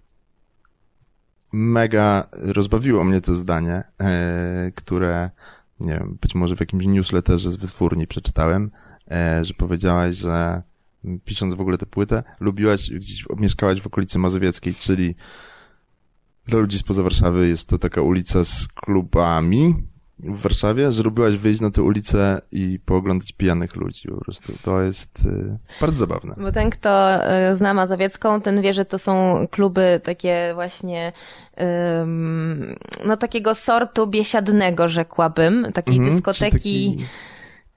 mega rozbawiło mnie to zdanie, e, które, nie wiem, być może w jakimś newsletterze z wytwórni przeczytałem, e, że powiedziałaś, że pisząc w ogóle tę płytę, lubiłaś gdzieś, mieszkałaś w okolicy mazowieckiej, czyli dla ludzi spoza Warszawy jest to taka ulica z klubami, w Warszawie, że lubiłaś wyjść na tę ulicę i pooglądać pijanych ludzi po prostu. To jest y, bardzo zabawne. Bo ten, kto y, zna Mazowiecką, ten wie, że to są kluby takie właśnie no takiego sortu biesiadnego, rzekłabym, takiej mhm, dyskoteki... Taki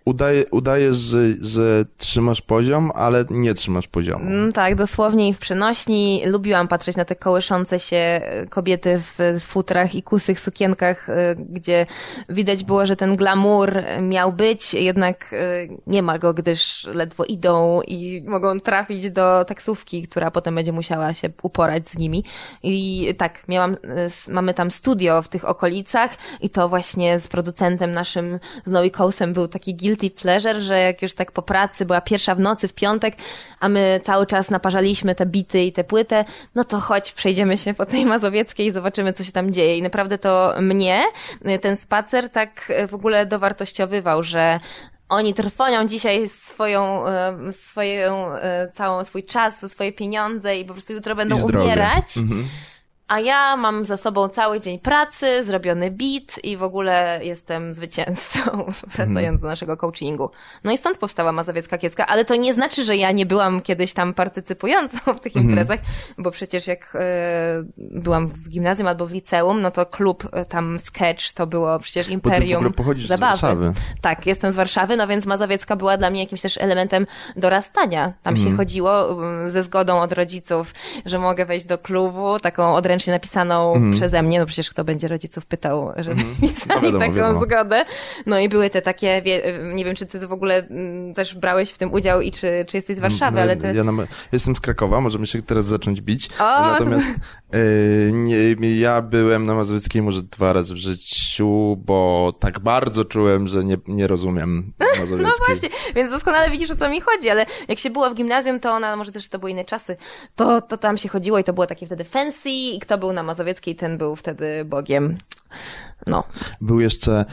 udaje, udajesz, że, że trzymasz poziom, ale nie trzymasz poziomu. Mm, tak, dosłownie i w przenośni. Lubiłam patrzeć na te kołyszące się e, kobiety w futrach i kusych sukienkach, e, gdzie widać było, że ten glamour miał być, jednak e, nie ma go, gdyż ledwo idą i mogą trafić do taksówki, która potem będzie musiała się uporać z nimi. I tak, miałam, mamy tam studio w tych okolicach i to właśnie z producentem naszym, z Noe Coastem był taki guild guilty pleasure, że jak już tak po pracy była pierwsza w nocy, w piątek, a my cały czas naparzaliśmy te bity i tę płytę, no to chodź, przejdziemy się po tej Mazowieckiej i zobaczymy, co się tam dzieje. I naprawdę to mnie ten spacer tak w ogóle dowartościowywał, że oni trwonią dzisiaj swoją, e, swoją, całą swój czas, swoje pieniądze i po prostu jutro będą umierać. Mhm a ja mam za sobą cały dzień pracy, zrobiony beat i w ogóle jestem zwycięzcą, [laughs] wracając do naszego coachingu. No i stąd powstała Mazowiecka Kieska, ale to nie znaczy, że ja nie byłam kiedyś tam partycypującą w tych mhm. imprezach, bo przecież jak y, byłam w gimnazjum albo w liceum, no to klub y, tam Sketch to było przecież imperium bo ty w pochodzisz zabawy. z Warszawy. Tak, jestem z Warszawy, no więc Mazowiecka była dla mnie jakimś też elementem dorastania. Tam mhm. się chodziło y, ze zgodą od rodziców, że mogę wejść do klubu, taką odręczną ręcznie napisaną mm. przeze mnie, no przecież kto będzie rodziców pytał, żeby mm. pisali no wiadomo, taką wiadomo. zgodę. No i były te takie, nie wiem, czy ty w ogóle mm, też brałeś w tym udział i czy, czy jesteś z Warszawy, ale ty... Ja jestem z Krakowa, możemy się teraz zacząć bić. O, Natomiast to... y, nie, ja byłem na Mazowieckiej może dwa razy w życiu, bo tak bardzo czułem, że nie, nie rozumiem Mazowieckiej. [laughs] no właśnie, więc doskonale widzisz, o co mi chodzi, ale jak się było w gimnazjum, to ona, może też to były inne czasy, to, to tam się chodziło i to było takie wtedy fancy i kto był na Mazowieckiej, ten był wtedy Bogiem. No. Był jeszcze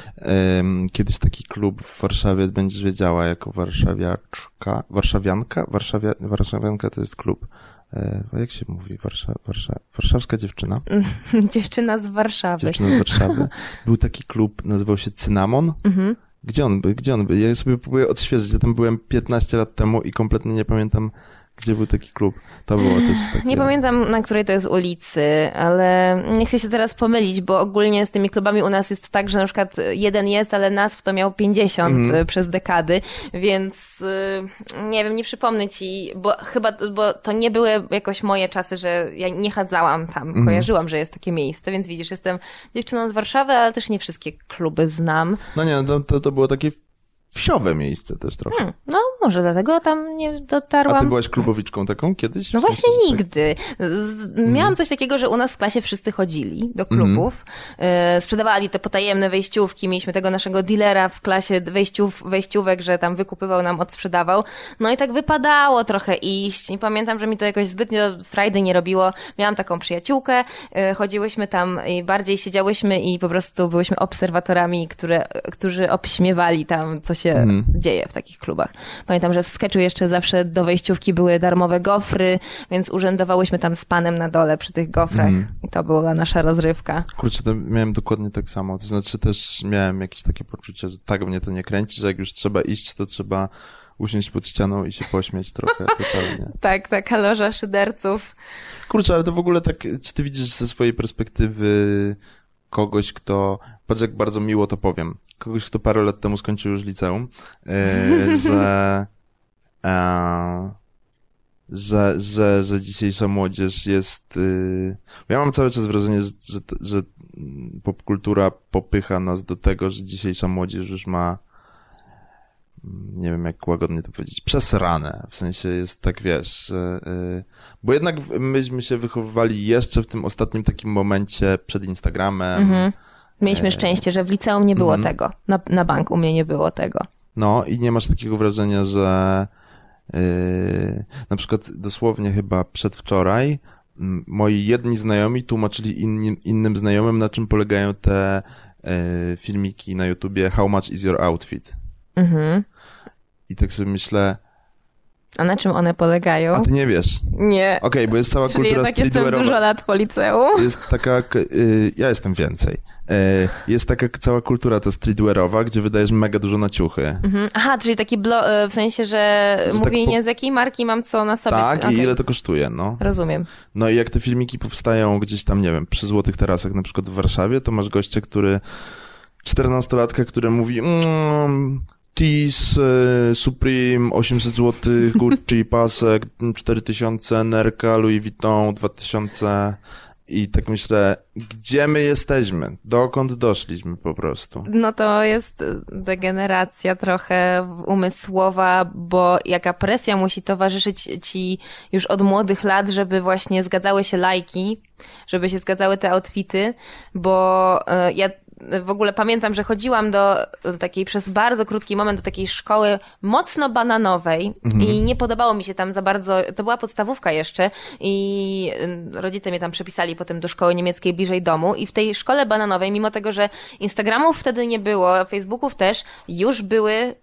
um, kiedyś taki klub w Warszawie, będziesz wiedziała, jako warszawiaczka, warszawianka? Warszawia, warszawianka to jest klub. E, jak się mówi? Warsza, warsza, warszawska dziewczyna? [laughs] Dziewczyna z Warszawy. Dziewczyna z Warszawy. [laughs] Był taki klub, nazywał się Cynamon. Mhm. Gdzie on był? Gdzie on był? Ja sobie próbuję odświeżyć. Ja tam byłem 15 lat temu i kompletnie nie pamiętam gdzie był taki klub? To było też takie... Nie pamiętam, na której to jest ulicy, ale nie chcę się teraz pomylić, bo ogólnie z tymi klubami u nas jest tak, że na przykład jeden jest, ale nazw to miał 50 mm. przez dekady, więc y, nie wiem, nie przypomnę ci, bo chyba, bo to nie były jakoś moje czasy, że ja nie chadzałam tam, mm. kojarzyłam, że jest takie miejsce, więc widzisz, jestem dziewczyną z Warszawy, ale też nie wszystkie kluby znam. No nie, to, to, to było takie wsiowe miejsce też trochę. Hmm, no, może dlatego tam nie dotarłam. A ty byłaś klubowiczką taką kiedyś? No właśnie tak- nigdy. Z, miałam mhm. coś takiego, że u nas w klasie wszyscy chodzili do klubów. Mm. sprzedawali te potajemne wejściówki. Mieliśmy tego naszego dealera w klasie wejściów, wejściówek, że tam wykupywał nam, odsprzedawał. No i tak wypadało trochę iść. I pamiętam, że mi to jakoś zbytnio frajdy nie robiło. Miałam taką przyjaciółkę, y, chodziłyśmy tam i bardziej siedziałyśmy i po prostu byłyśmy obserwatorami, które, którzy obśmiewali tam coś się mm. dzieje w takich klubach. Pamiętam, że w sketchu jeszcze zawsze do wejściówki były darmowe gofry, więc urzędowałyśmy tam z panem na dole przy tych gofrach mm. i to była nasza rozrywka. Kurczę, to miałem dokładnie tak samo. To znaczy też miałem jakieś takie poczucie, że tak mnie to nie kręci, że jak już trzeba iść, to trzeba usiąść pod ścianą i się pośmiać trochę, [laughs] totalnie. tak, taka loża szyderców. Kurczę, ale to w ogóle tak, czy ty widzisz ze swojej perspektywy kogoś, kto, patrz jak bardzo miło to powiem, kogoś, kto parę lat temu skończył już liceum, e, [laughs] że, e, że, że, że dzisiejsza młodzież jest, y, ja mam cały czas wrażenie, że, że, że popkultura popycha nas do tego, że dzisiejsza młodzież już ma nie wiem jak łagodnie to powiedzieć, przesrane. W sensie jest tak, wiesz, że, yy, bo jednak myśmy się wychowywali jeszcze w tym ostatnim takim momencie przed Instagramem. Mhm. Mieliśmy e, szczęście, że w liceum nie było mhm. tego. Na, na bank u mnie nie było tego. No i nie masz takiego wrażenia, że yy, na przykład dosłownie chyba przedwczoraj moi jedni znajomi tłumaczyli inni, innym znajomym, na czym polegają te yy, filmiki na YouTubie How much is your outfit? Mhm. I tak sobie myślę... A na czym one polegają? A ty nie wiesz. Nie. Okej, okay, bo jest cała Czyli kultura jednak jestem dużo lat po liceum. Jest taka... Y, ja jestem więcej. Y, jest taka cała kultura ta streetwearowa, gdzie wydajesz mega dużo na ciuchy. Mhm. Aha, czyli taki blo- y, w sensie, że, że tak mówienie tak po... z jakiej marki mam co na sobie. Tak, okay. i ile to kosztuje, no. Rozumiem. No i jak te filmiki powstają gdzieś tam, nie wiem, przy Złotych Tarasach, na przykład w Warszawie, to masz gościa, który... czternastolatka, który mówi... Mm, Tees, e, Supreme, 800 zł, Gucci, [laughs] pasek, 4000, Nerka, Louis Vuitton, 2000 i tak myślę, gdzie my jesteśmy? Dokąd doszliśmy po prostu? No to jest degeneracja trochę umysłowa, bo jaka presja musi towarzyszyć ci już od młodych lat, żeby właśnie zgadzały się lajki, żeby się zgadzały te outfity, bo e, ja w ogóle pamiętam, że chodziłam do takiej przez bardzo krótki moment do takiej szkoły mocno bananowej mhm. i nie podobało mi się tam za bardzo, to była podstawówka jeszcze i y, rodzice mnie tam przepisali potem do szkoły niemieckiej bliżej domu i w tej szkole bananowej, mimo tego, że Instagramów wtedy nie było, Facebooków też, już były y,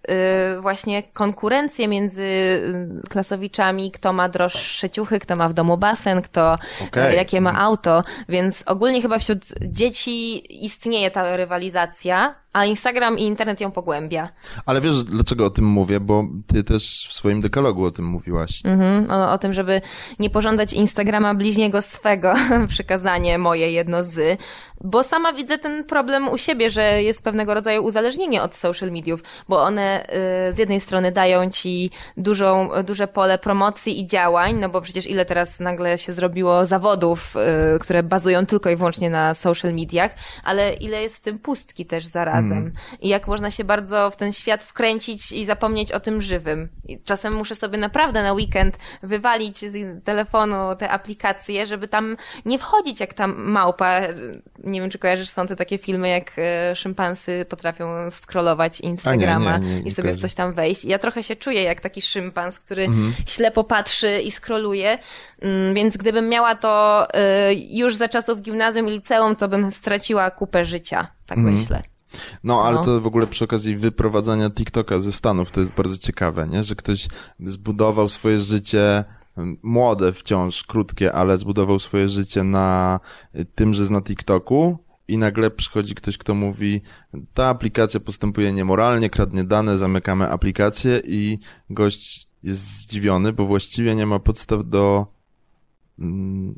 właśnie konkurencje między y, klasowiczami, kto ma droższe ciuchy, kto ma w domu basen, kto okay. jakie ma auto, więc ogólnie chyba wśród dzieci istnieje ta rywalizacja, a Instagram i internet ją pogłębia. Ale wiesz, dlaczego o tym mówię? Bo ty też w swoim dekalogu o tym mówiłaś. Mhm, o, o tym, żeby nie pożądać Instagrama bliźniego swego, [laughs] przykazanie moje jedno z, bo sama widzę ten problem u siebie, że jest pewnego rodzaju uzależnienie od social mediów, bo one y, z jednej strony dają ci dużą, duże pole promocji i działań, no bo przecież ile teraz nagle się zrobiło zawodów, y, które bazują tylko i wyłącznie na social mediach, ale ile jest w tym pustki też zaraz razem. Mm. I jak można się bardzo w ten świat wkręcić i zapomnieć o tym żywym. I czasem muszę sobie naprawdę na weekend wywalić z telefonu te aplikacje, żeby tam nie wchodzić jak tam małpa. Nie wiem, czy kojarzysz, są te takie filmy, jak e, szympansy potrafią scrollować Instagrama nie, nie, nie, i sobie w coś tam wejść. Ja trochę się czuję jak taki szympans, który mm. ślepo patrzy i scrolluje, mm, więc gdybym miała to e, już za czasów gimnazjum i liceum, to bym straciła kupę życia, tak mm. myślę. No, ale no. to w ogóle przy okazji wyprowadzania TikToka ze Stanów to jest bardzo ciekawe, nie? Że ktoś zbudował swoje życie młode wciąż, krótkie, ale zbudował swoje życie na tym, że zna TikToku i nagle przychodzi ktoś, kto mówi, ta aplikacja postępuje niemoralnie, kradnie dane, zamykamy aplikację i gość jest zdziwiony, bo właściwie nie ma podstaw do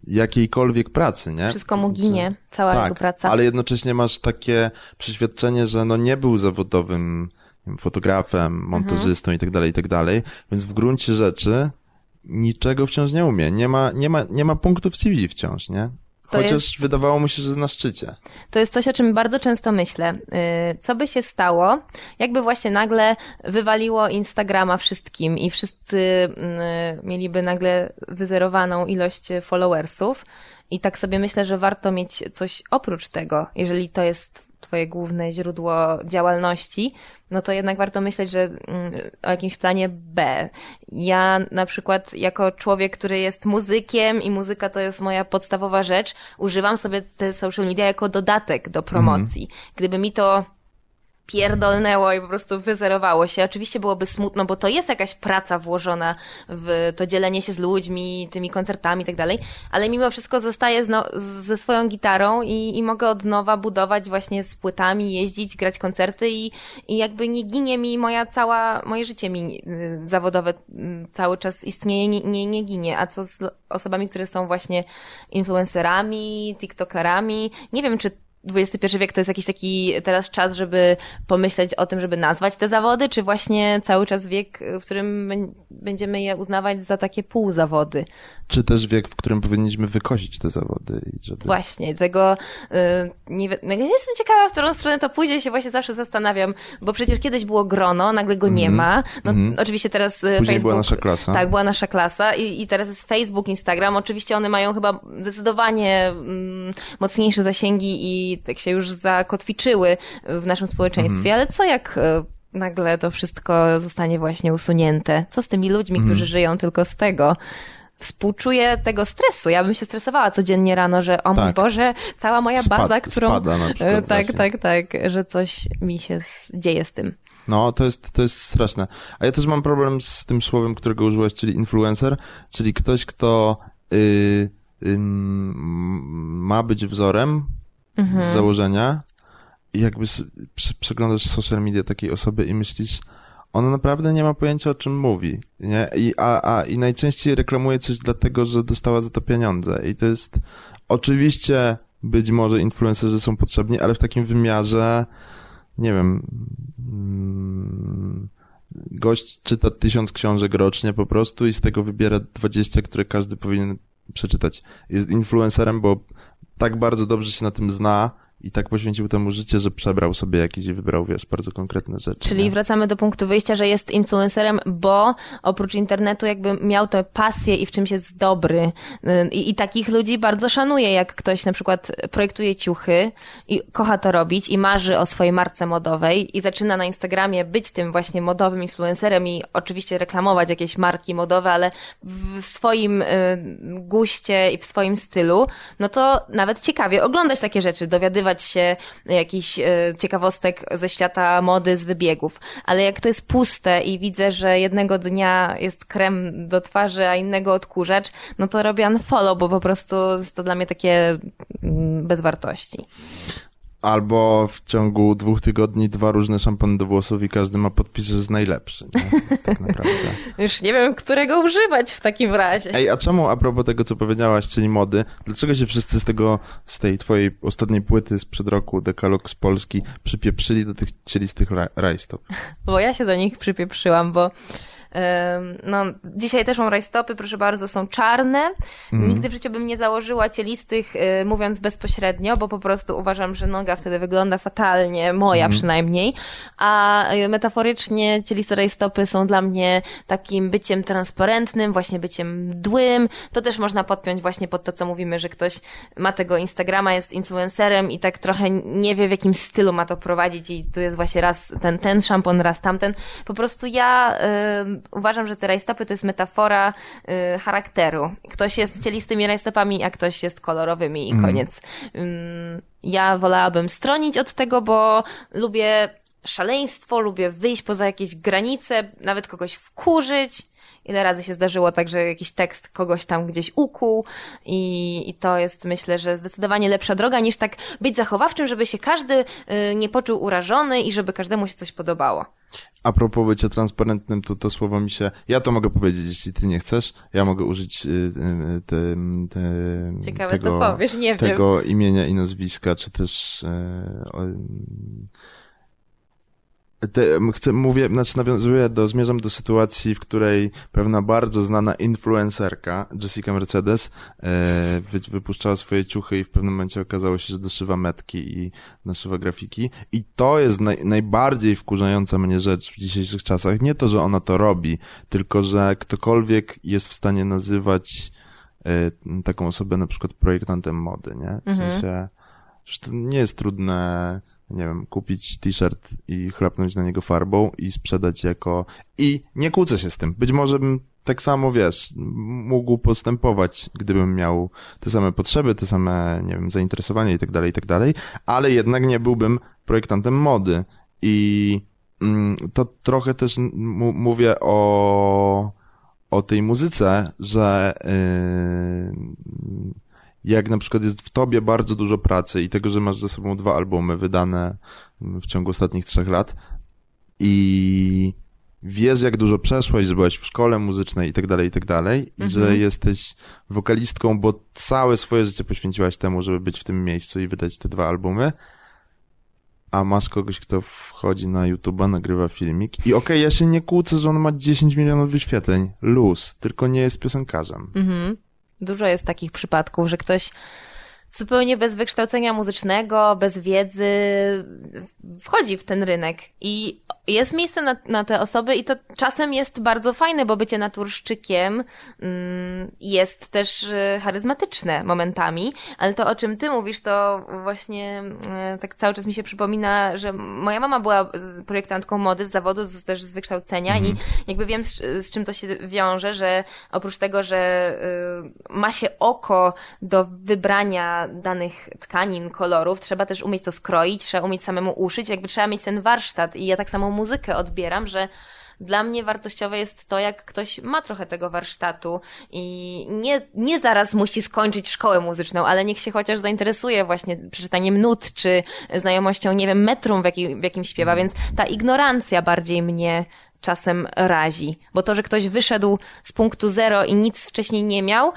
jakiejkolwiek pracy, nie? Wszystko mu ginie, cała tak, jego praca. ale jednocześnie masz takie przeświadczenie, że no nie był zawodowym wiem, fotografem, montażystą mhm. i tak dalej, i tak dalej, więc w gruncie rzeczy niczego wciąż nie umie. Nie ma, nie ma, nie ma punktów CV wciąż, nie? Chociaż jest, wydawało mu się, że na szczycie. To jest coś, o czym bardzo często myślę. Y, co by się stało, jakby właśnie nagle wywaliło Instagrama wszystkim i wszyscy y, mieliby nagle wyzerowaną ilość followersów. I tak sobie myślę, że warto mieć coś oprócz tego, jeżeli to jest twoje główne źródło działalności, no to jednak warto myśleć, że mm, o jakimś planie B. Ja na przykład jako człowiek, który jest muzykiem i muzyka to jest moja podstawowa rzecz, używam sobie te social media jako dodatek do promocji. Mhm. Gdyby mi to pierdolnęło i po prostu wyzerowało się. Oczywiście byłoby smutno, bo to jest jakaś praca włożona w to dzielenie się z ludźmi, tymi koncertami i tak dalej, ale mimo wszystko zostaję ze swoją gitarą i, i mogę od nowa budować właśnie z płytami, jeździć, grać koncerty i, i jakby nie ginie mi moja cała, moje życie mi y, zawodowe y, cały czas istnieje, nie, nie, nie ginie. A co z osobami, które są właśnie influencerami, tiktokerami? Nie wiem, czy XXI wiek to jest jakiś taki teraz czas, żeby pomyśleć o tym, żeby nazwać te zawody, czy właśnie cały czas wiek, w którym będziemy je uznawać za takie półzawody? Czy też wiek, w którym powinniśmy wykosić te zawody? Żeby... Właśnie, tego yy, nie wiem. Ja jestem ciekawa, w którą stronę to pójdzie, się właśnie zawsze zastanawiam, bo przecież kiedyś było grono, nagle go nie mm -hmm. ma. No mm -hmm. oczywiście teraz Później Facebook... była nasza klasa. Tak, była nasza klasa i, i teraz jest Facebook, Instagram. Oczywiście one mają chyba zdecydowanie mm, mocniejsze zasięgi i tak się już zakotwiczyły w naszym społeczeństwie, -hmm. ale co jak e, nagle to wszystko zostanie właśnie usunięte? Co z tymi ludźmi, którzy mhm. żyją tylko z tego? współczuję tego stresu. Ja bym się stresowała codziennie rano, że o tak. mój Boże, cała moja Spad, baza, którą... Spada na przykład Tak, tak, tak, że coś mi się dzieje z tym. No, to jest, to jest straszne. A ja też mam problem z tym słowem, którego użyłeś, czyli influencer, czyli ktoś, kto yy, yy, ma być wzorem mhm. z założenia i jakby przeglądasz social media takiej osoby i myślisz, ona naprawdę nie ma pojęcia, o czym mówi, nie? I, a, a, I najczęściej reklamuje coś dlatego, że dostała za to pieniądze. I to jest, oczywiście, być może influencerzy są potrzebni, ale w takim wymiarze, nie wiem, mm, gość czyta tysiąc książek rocznie po prostu i z tego wybiera dwadzieścia, które każdy powinien przeczytać. Jest influencerem, bo tak bardzo dobrze się na tym zna, i tak poświęcił temu życie, że przebrał sobie jakieś i wybrał, wiesz, bardzo konkretne rzeczy. Czyli nie? wracamy do punktu wyjścia, że jest influencerem, bo oprócz internetu jakby miał tę pasję i w czymś jest dobry. I, I, takich ludzi bardzo szanuję, jak ktoś na przykład projektuje ciuchy i kocha to robić i marzy o swojej marce modowej i zaczyna na Instagramie być tym właśnie modowym influencerem i oczywiście reklamować jakieś marki modowe, ale w swoim y, guście i w swoim stylu, no to nawet ciekawie oglądać takie rzeczy, dowiadywać się jakichś e, ciekawostek ze świata mody, z wybiegów. Ale jak to jest puste i widzę, że jednego dnia jest krem do twarzy, a innego odkurzacz, no to robię unfollow, bo po prostu jest to dla mnie takie mm, bez wartości. Albo w ciągu dwóch tygodni dwa różne szampony do włosów i każdy ma podpis, że jest najlepszy. Nie? [laughs] Tak naprawdę. Już nie wiem, którego używać w takim razie. Ej, a czemu a propos tego, co powiedziałaś, czyli mody, dlaczego się wszyscy z tego, z tej twojej ostatniej płyty sprzed roku, Dekalog z Polski, przypieprzyli do tych cielistych rajstop? Bo ja się do nich przypieprzyłam, bo no, dzisiaj też mam rajstopy, proszę bardzo, są czarne. Mm. Nigdy w życiu bym nie założyła cielistych, y, mówiąc bezpośrednio, bo po prostu uważam, że noga wtedy wygląda fatalnie, moja mm. przynajmniej. A y, metaforycznie cieliste rajstopy są dla mnie takim byciem transparentnym, właśnie byciem mdłym. To też można podpiąć właśnie pod to, co mówimy, że ktoś ma tego Instagrama, jest influencerem i tak trochę nie wie, w jakim stylu ma to prowadzić i tu jest właśnie raz ten, ten szampon, raz tamten. Po prostu ja y, uważam, że te rajstopy to jest metafora y, charakteru. Ktoś jest cielistymi rajstopami, a ktoś jest kolorowymi i mm. koniec. Mm, ja wolałabym stronić od tego, bo lubię szaleństwo, lubię wyjść poza jakieś granice, nawet kogoś wkurzyć. Ile razy się zdarzyło tak, że jakiś tekst kogoś tam gdzieś ukuł i, i to jest myślę, że zdecydowanie lepsza droga niż tak być zachowawczym, żeby się każdy y, nie poczuł urażony i żeby każdemu się coś podobało. A propos bycia transparentnym, to to słowo mi się... Ja to mogę powiedzieć, jeśli ty nie chcesz. Ja mogę użyć y, y, te, te, Ciekawe, tego, co powiesz, nie tego wiem. imienia i nazwiska, czy też... E, te, chcę, mówię, znaczy nawiązuję do, zmierzam do sytuacji, w której pewna bardzo znana influencerka, Jessica Mercedes, e, wy, wypuszczała swoje ciuchy i w pewnym momencie okazało się, że doszywa metki i naszywa grafiki. I to jest naj, najbardziej wkurzająca mnie rzecz w dzisiejszych czasach. Nie to, że ona to robi, tylko że ktokolwiek jest w stanie nazywać e, taką osobę na przykład projektantem mody, nie? W mhm. sensie, że to nie jest trudne nie wiem, kupić t-shirt i chrapnąć na niego farbą i sprzedać jako... I nie kłócę się z tym. Być może bym tak samo, wiesz, mógł postępować, gdybym miał te same potrzeby, te same, nie wiem, zainteresowania i tak dalej, i tak dalej, ale jednak nie byłbym projektantem mody. I mm, to trochę też mówię o, o tej muzyce, że yy, jak na przykład jest w tobie bardzo dużo pracy i tego, że masz ze sobą dwa albumy wydane w ciągu ostatnich trzech lat i wiesz, jak dużo przeszłaś, że byłaś w szkole muzycznej i tak dalej, i tak dalej, i mhm. że jesteś wokalistką, bo całe swoje życie poświęciłaś temu, żeby być w tym miejscu i wydać te dwa albumy, a masz kogoś, kto wchodzi na YouTube'a, nagrywa filmik i okej, okay, ja się nie kłócę, że on ma 10 milionów wyświetleń, luz, tylko nie jest piosenkarzem. Mhm. Dużo jest takich przypadków, że ktoś zupełnie bez wykształcenia muzycznego, bez wiedzy wchodzi w ten rynek i jest miejsce na, na te osoby i to czasem jest bardzo fajne, bo bycie naturszczykiem mm, jest też y, charyzmatyczne momentami, ale to o czym ty mówisz, to właśnie y, tak cały czas mi się przypomina, że moja mama była projektantką mody z zawodu, z, też z wykształcenia mhm. i jakby wiem z, z, czym to się wiąże, że oprócz tego, że y, ma się oko do wybrania danych tkanin, kolorów, trzeba też umieć to skroić, trzeba umieć samemu uszyć, jakby trzeba mieć ten warsztat. I ja tak samo muzykę odbieram, że dla mnie wartościowe jest to, jak ktoś ma trochę tego warsztatu. I nie, nie zaraz musi skończyć szkołę muzyczną, ale niech się chociaż zainteresuje właśnie przeczytaniem nut, czy znajomością, nie wiem, metrum, w, jakim w jakim śpiewa, więc ta ignorancja bardziej mnie czasem razi. Bo to, że ktoś wyszedł z punktu zero i nic wcześniej nie miał,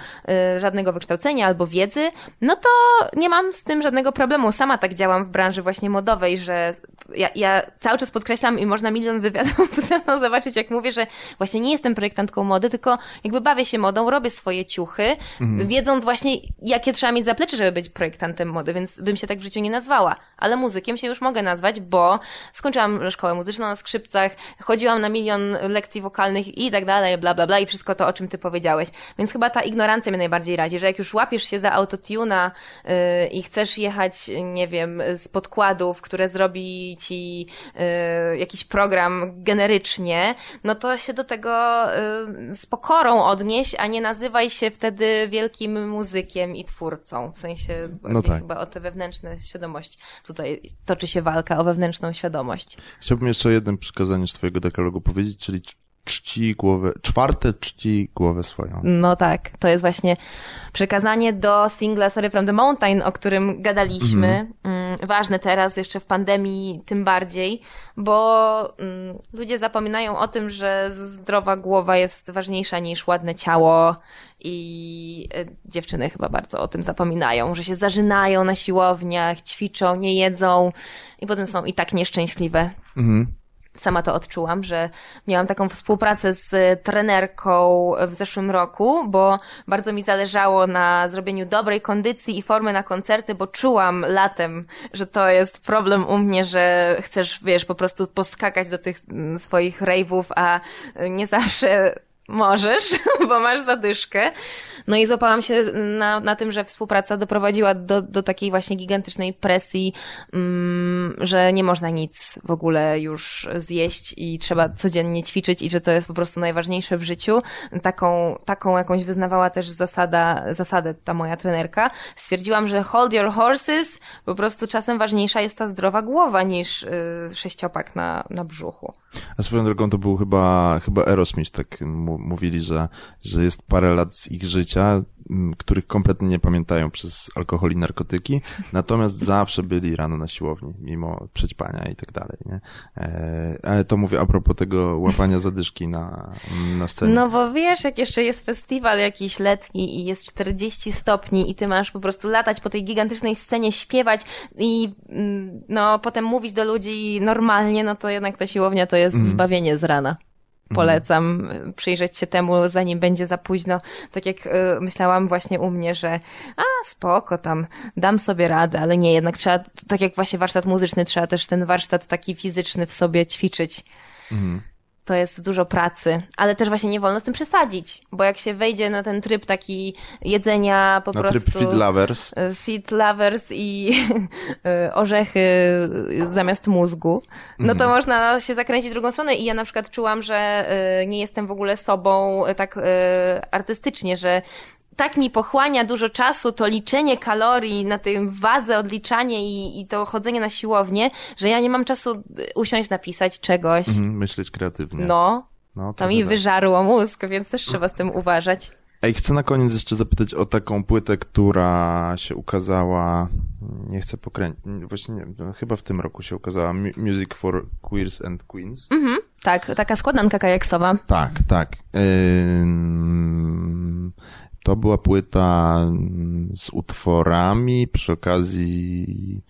y, żadnego wykształcenia albo wiedzy, no to nie mam z tym żadnego problemu. Sama tak działam w branży właśnie modowej, że ja, ja cały czas podkreślam i można milion wywiadów [laughs] ze mną zobaczyć, jak mówię, że właśnie nie jestem projektantką mody, tylko jakby bawię się modą, robię swoje ciuchy, mhm. wiedząc właśnie, jakie trzeba mieć zaplecze, żeby być projektantem mody, więc bym się tak w życiu nie nazwała. Ale muzykiem się już mogę nazwać, bo skończyłam szkołę muzyczną na skrzypcach, chodziłam na milion lekcji wokalnych i tak dalej, bla, bla, bla i wszystko to, o czym ty powiedziałeś. Więc chyba ta ignorancja mnie najbardziej radzi, że jak już łapiesz się za autotuna yy, i chcesz jechać, nie wiem, z podkładów, które zrobi ci yy, jakiś program generycznie, no to się do tego yy, z pokorą odnieś, a nie nazywaj się wtedy wielkim muzykiem i twórcą. W sensie no tak. chyba o tę wewnętrzną świadomość. Tutaj toczy się walka o wewnętrzną świadomość. Chciałbym jeszcze o jednym przykazaniu z twojego dekalogu powiedzieć, czyli czci głowę, czwarte czci głowę swoją. No tak, to jest właśnie przekazanie do singla Sorry from the Mountain, o którym gadaliśmy. Mhm. Mm. Ważne teraz, jeszcze w pandemii tym bardziej, bo mm, ludzie zapominają o tym, że zdrowa głowa jest ważniejsza niż ładne ciało i y, dziewczyny chyba bardzo o tym zapominają, że się zażynają na siłowniach, ćwiczą, nie jedzą i potem są i tak nieszczęśliwe. Mhm sama to odczułam, że miałam taką współpracę z trenerką w zeszłym roku, bo bardzo mi zależało na zrobieniu dobrej kondycji i formy na koncerty, bo czułam latem, że to jest problem u mnie, że chcesz, wiesz, po prostu poskakać do tych swoich rave'ów, a nie zawsze możesz, [laughs] bo masz zadyszkę. No i złapałam się na, na tym, że współpraca doprowadziła do, do takiej właśnie gigantycznej presji, mm, że nie można nic w ogóle już zjeść i trzeba codziennie ćwiczyć i że to jest po prostu najważniejsze w życiu. Taką, taką jakąś wyznawała też zasada, zasadę ta moja trenerka. Stwierdziłam, że hold your horses, po prostu czasem ważniejsza jest ta zdrowa głowa niż y, sześciopak na, na brzuchu. A swoją drogą to był chyba, chyba Aerosmith, tak mówili, że, że jest parę lat z ich życia, których kompletnie nie pamiętają przez alkohol i narkotyki, natomiast zawsze byli rano na siłowni, mimo przećpania i tak dalej, nie? E, ale to mówię a propos tego łapania zadyszki na, na scenie. No bo wiesz, jak jeszcze jest festiwal jakiś letni i jest 40 stopni i ty masz po prostu latać po tej gigantycznej scenie, śpiewać i mm, no potem mówić do ludzi normalnie, no to jednak ta siłownia to jest mm. zbawienie z rana. Polecam przyjrzeć się temu, zanim będzie za późno. Tak jak y, myślałam właśnie u mnie, że a spoko, tam dam sobie radę, ale nie, jednak trzeba, tak jak właśnie warsztat muzyczny, trzeba też ten warsztat taki fizyczny w sobie ćwiczyć. Mhm to jest dużo pracy, ale też właśnie nie wolno z tym przesadzić, bo jak się wejdzie na ten tryb taki jedzenia po na prostu... tryb feed lovers. E, feed lovers i [laughs] e, orzechy zamiast mózgu, no to mhm. można się zakręcić drugą stronę i ja na przykład czułam, że e, nie jestem w ogóle sobą tak artystycznie, że tak mi pochłania dużo czasu to liczenie kalorii na tym wadze, odliczanie i, i to chodzenie na siłownię, że ja nie mam czasu y, usiąść, napisać czegoś. Mhm, myśleć kreatywnie. No. no to, to mi wyżarło mózg, więc też trzeba z tym uważać. Ej, chcę na koniec jeszcze zapytać o taką płytę, która się ukazała, nie chcę pokręcić, właśnie nie, no, chyba w tym roku się ukazała, Music for Queers and Queens. Mhm, tak, taka składanka kajaksowa. Tak, tak. Yy to była płyta mm, z utworami przy okazji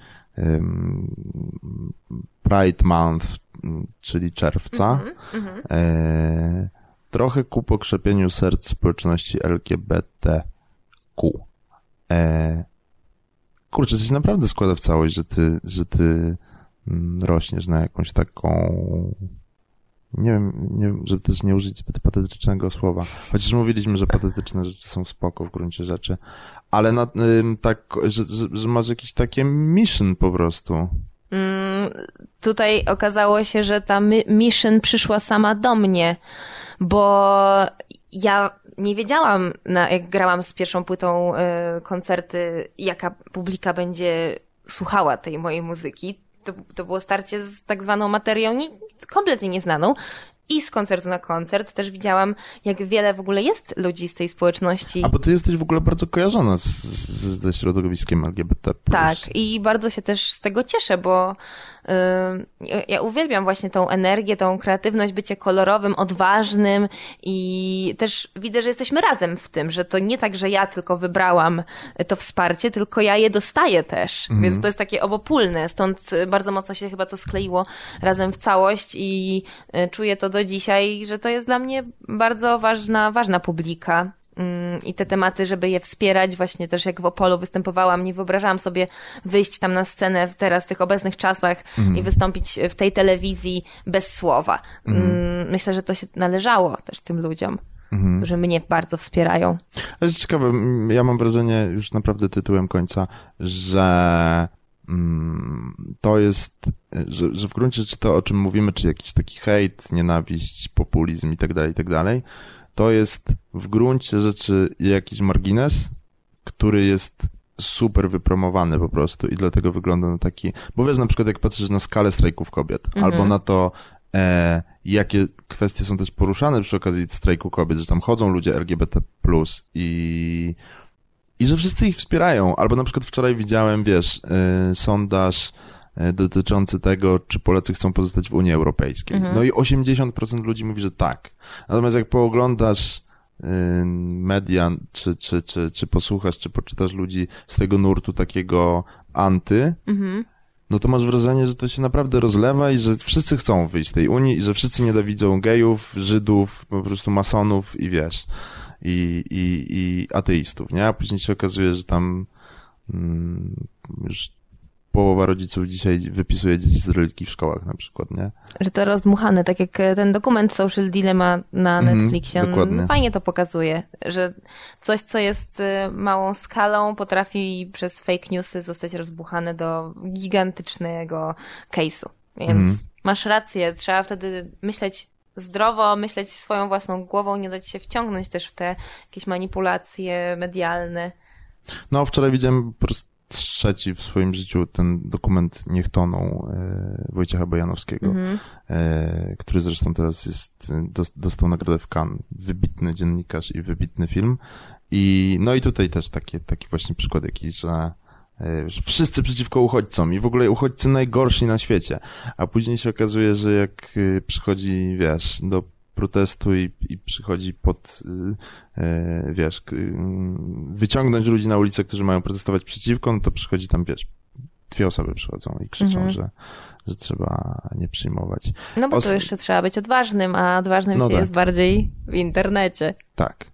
Pride Month, mm, czyli czerwca. Mm -hmm, e, trochę ku pokrzepieniu serc społeczności LGBTQ. E, kurczę, coś naprawdę składa w całość, że ty, że ty mm, rośniesz na jakąś taką nie wiem, nie, żeby też nie użyć zbyt patetycznego słowa. Chociaż mówiliśmy, że patetyczne rzeczy są spoko w gruncie rzeczy. Ale na, tak, że, że, że masz jakieś takie mission po prostu. Mm, tutaj okazało się, że ta mission przyszła sama do mnie, bo ja nie wiedziałam, na, jak grałam z pierwszą płytą y, koncerty, jaka publika będzie słuchała tej mojej muzyki to, to było starcie z tak zwaną materią nie, kompletnie nieznaną. I z koncertu na koncert też widziałam, jak wiele w ogóle jest ludzi z tej społeczności. A bo ty jesteś w ogóle bardzo kojarzona z, z, ze środowiskiem LGBT. Tak, i bardzo się też z tego cieszę, bo ja uwielbiam właśnie tą energię, tą kreatywność, bycie kolorowym, odważnym i też widzę, że jesteśmy razem w tym, że to nie tak, że ja tylko wybrałam to wsparcie, tylko ja je dostaję też, mhm. więc to jest takie obopólne, stąd bardzo mocno się chyba to skleiło razem w całość i y, czuję to do dzisiaj, że to jest dla mnie bardzo ważna, ważna publika i te tematy, żeby je wspierać, właśnie też jak w Opolu występowałam, nie wyobrażałam sobie wyjść tam na scenę w teraz, w tych obecnych czasach mm. i wystąpić w tej telewizji bez słowa. Mm. Myślę, że to się należało też tym ludziom. Mm. którzy mnie bardzo wspierają. To jest ciekawe, ja mam wrażenie, już naprawdę tytułem końca, że Mm, to jest, że, że w gruncie rzeczy to, o czym mówimy, czy jakiś taki hejt, nienawiść, populizm i tak dalej, i tak dalej, to jest w gruncie rzeczy jakiś margines, który jest super wypromowany po prostu i dlatego wygląda na taki, bo wiesz, na przykład jak patrzysz na skalę strajków kobiet, mhm. albo na to, e, jakie kwestie są też poruszane przy okazji strajku kobiet, że tam chodzą ludzie LGBT+, i i że wszyscy ich wspierają. Albo na przykład wczoraj widziałem, wiesz, yy, sondaż dotyczący tego, czy Polacy chcą pozostać w Unii Europejskiej. Mhm. No i 80% ludzi mówi, że tak. Natomiast jak pooglądasz yy, media, czy, czy, czy, czy posłuchasz, czy poczytasz ludzi z tego nurtu takiego anty, mhm. no to masz wrażenie, że to się naprawdę rozlewa i że wszyscy chcą wyjść z tej Unii i że wszyscy nienawidzą gejów, Żydów, po prostu masonów i wiesz i, i, i ateistów, nie? A później się okazuje, że tam mm, już połowa rodziców dzisiaj wypisuje dzieci z religii w szkołach na przykład, nie? Że to rozdmuchane, tak jak ten dokument Social Dilemma na mhm, Netflixie, mm, on fajnie to pokazuje, że coś, co jest y, małą skalą, potrafi przez fake newsy zostać rozbuchane do gigantycznego case'u. Więc mm. masz rację, trzeba wtedy myśleć zdrowo myśleć swoją własną głową, nie dać się wciągnąć też w te jakieś manipulacje medialne. No, wczoraj widziałem po prostu trzeci w swoim życiu ten dokument Niech toną e, Wojciecha Bojanowskiego, mm -hmm. e, który zresztą teraz jest, do, dostał nagrodę w Cannes. Wybitny dziennikarz i wybitny film. I, no i tutaj też taki, taki właśnie przykład jakiś, że E, wszyscy przeciwko uchodźcom i w ogóle uchodźcy najgorsi na świecie. A później się okazuje, że jak przychodzi, wiesz, do protestu i, i przychodzi pod, y, e, wiesz, wyciągnąć ludzi na ulicę, którzy mają protestować przeciwko, no to przychodzi tam, wiesz, dwie osoby przychodzą i krzyczą, mhm. że, że trzeba nie przyjmować. No bo Os... to jeszcze trzeba być odważnym, a odważnym no się tak. jest bardziej w Tak.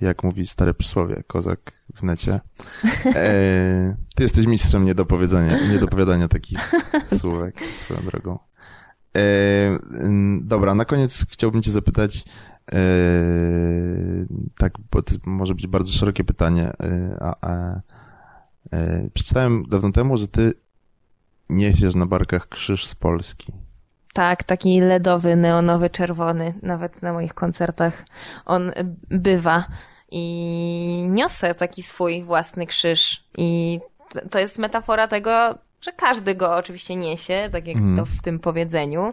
Jak mówi stare przysłowie, kozak w necie. E, ty jesteś mistrzem niedopowiedzenia, niedopowiadania takich [laughs] słówek swoją drogą. E, dobra, na koniec chciałbym cię zapytać, e, tak, bo to może być bardzo szerokie pytanie, e, a, a e, przeczytałem dawno temu, że ty niesiesz na barkach krzyż z Polski. Tak, taki LEDowy, neonowy, czerwony. Nawet na moich koncertach on bywa i niosę taki swój własny krzyż. I to jest metafora tego, że każdy go oczywiście niesie, tak jak mm. to w tym powiedzeniu.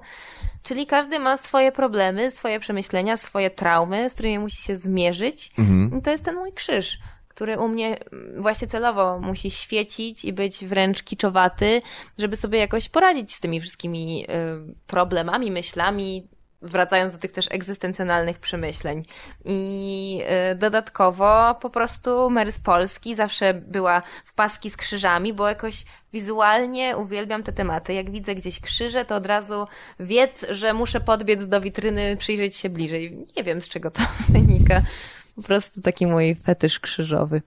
Czyli każdy ma swoje problemy, swoje przemyślenia, swoje traumy, z którymi musi się zmierzyć. Mm. I to jest ten mój krzyż, który u mnie właśnie celowo musi świecić i być wręcz kiczowaty, żeby sobie jakoś poradzić z tymi wszystkimi y, problemami, myślami, wracając do tych też egzystencjonalnych przemyśleń. I y, dodatkowo po prostu Mary z Polski zawsze była w paski z krzyżami, bo jakoś wizualnie uwielbiam te tematy. Jak widzę gdzieś krzyże, to od razu wiedz, że muszę podbiec do witryny, przyjrzeć się bliżej. Nie wiem z czego to [laughs] wynika. Po prostu taki mój fetysz krzyżowy.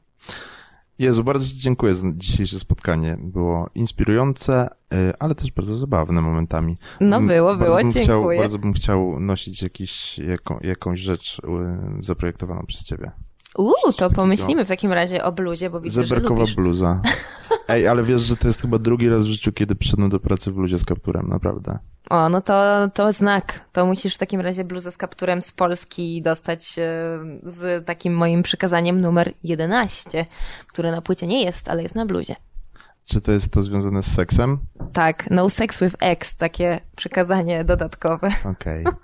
Jezu, bardzo Ci dziękuję za dzisiejsze spotkanie. Było inspirujące, y, ale też bardzo zabawne momentami. No było, bardzo było, dziękuję. Chciał, bardzo bym chciał nosić jakiś, jaką, jakąś rzecz y, zaprojektowaną przez Ciebie. Uuu, to pomyślimy w takim razie o bluzie, bo widzę, Zeberkowa że bluza. [laughs] Ej, ale wiesz, że to jest chyba drugi raz w życiu, kiedy przyszedłem do pracy w bluzie z kapturem, naprawdę. O, no to, to znak. To musisz w takim razie bluzę z kapturem z Polski dostać e, z takim moim przykazaniem numer 11, które na płycie nie jest, ale jest na bluzie. Czy to jest to związane z seksem? Tak, no sex with ex, takie przekazanie dodatkowe. Okej. Okay.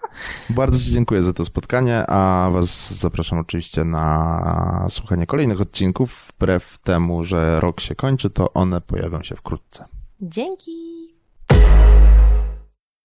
Bardzo Ci dziękuję za to spotkanie, a Was zapraszam oczywiście na słuchanie kolejnych odcinków. Wbrew temu, że rok się kończy, to one pojawią się wkrótce. Dzięki!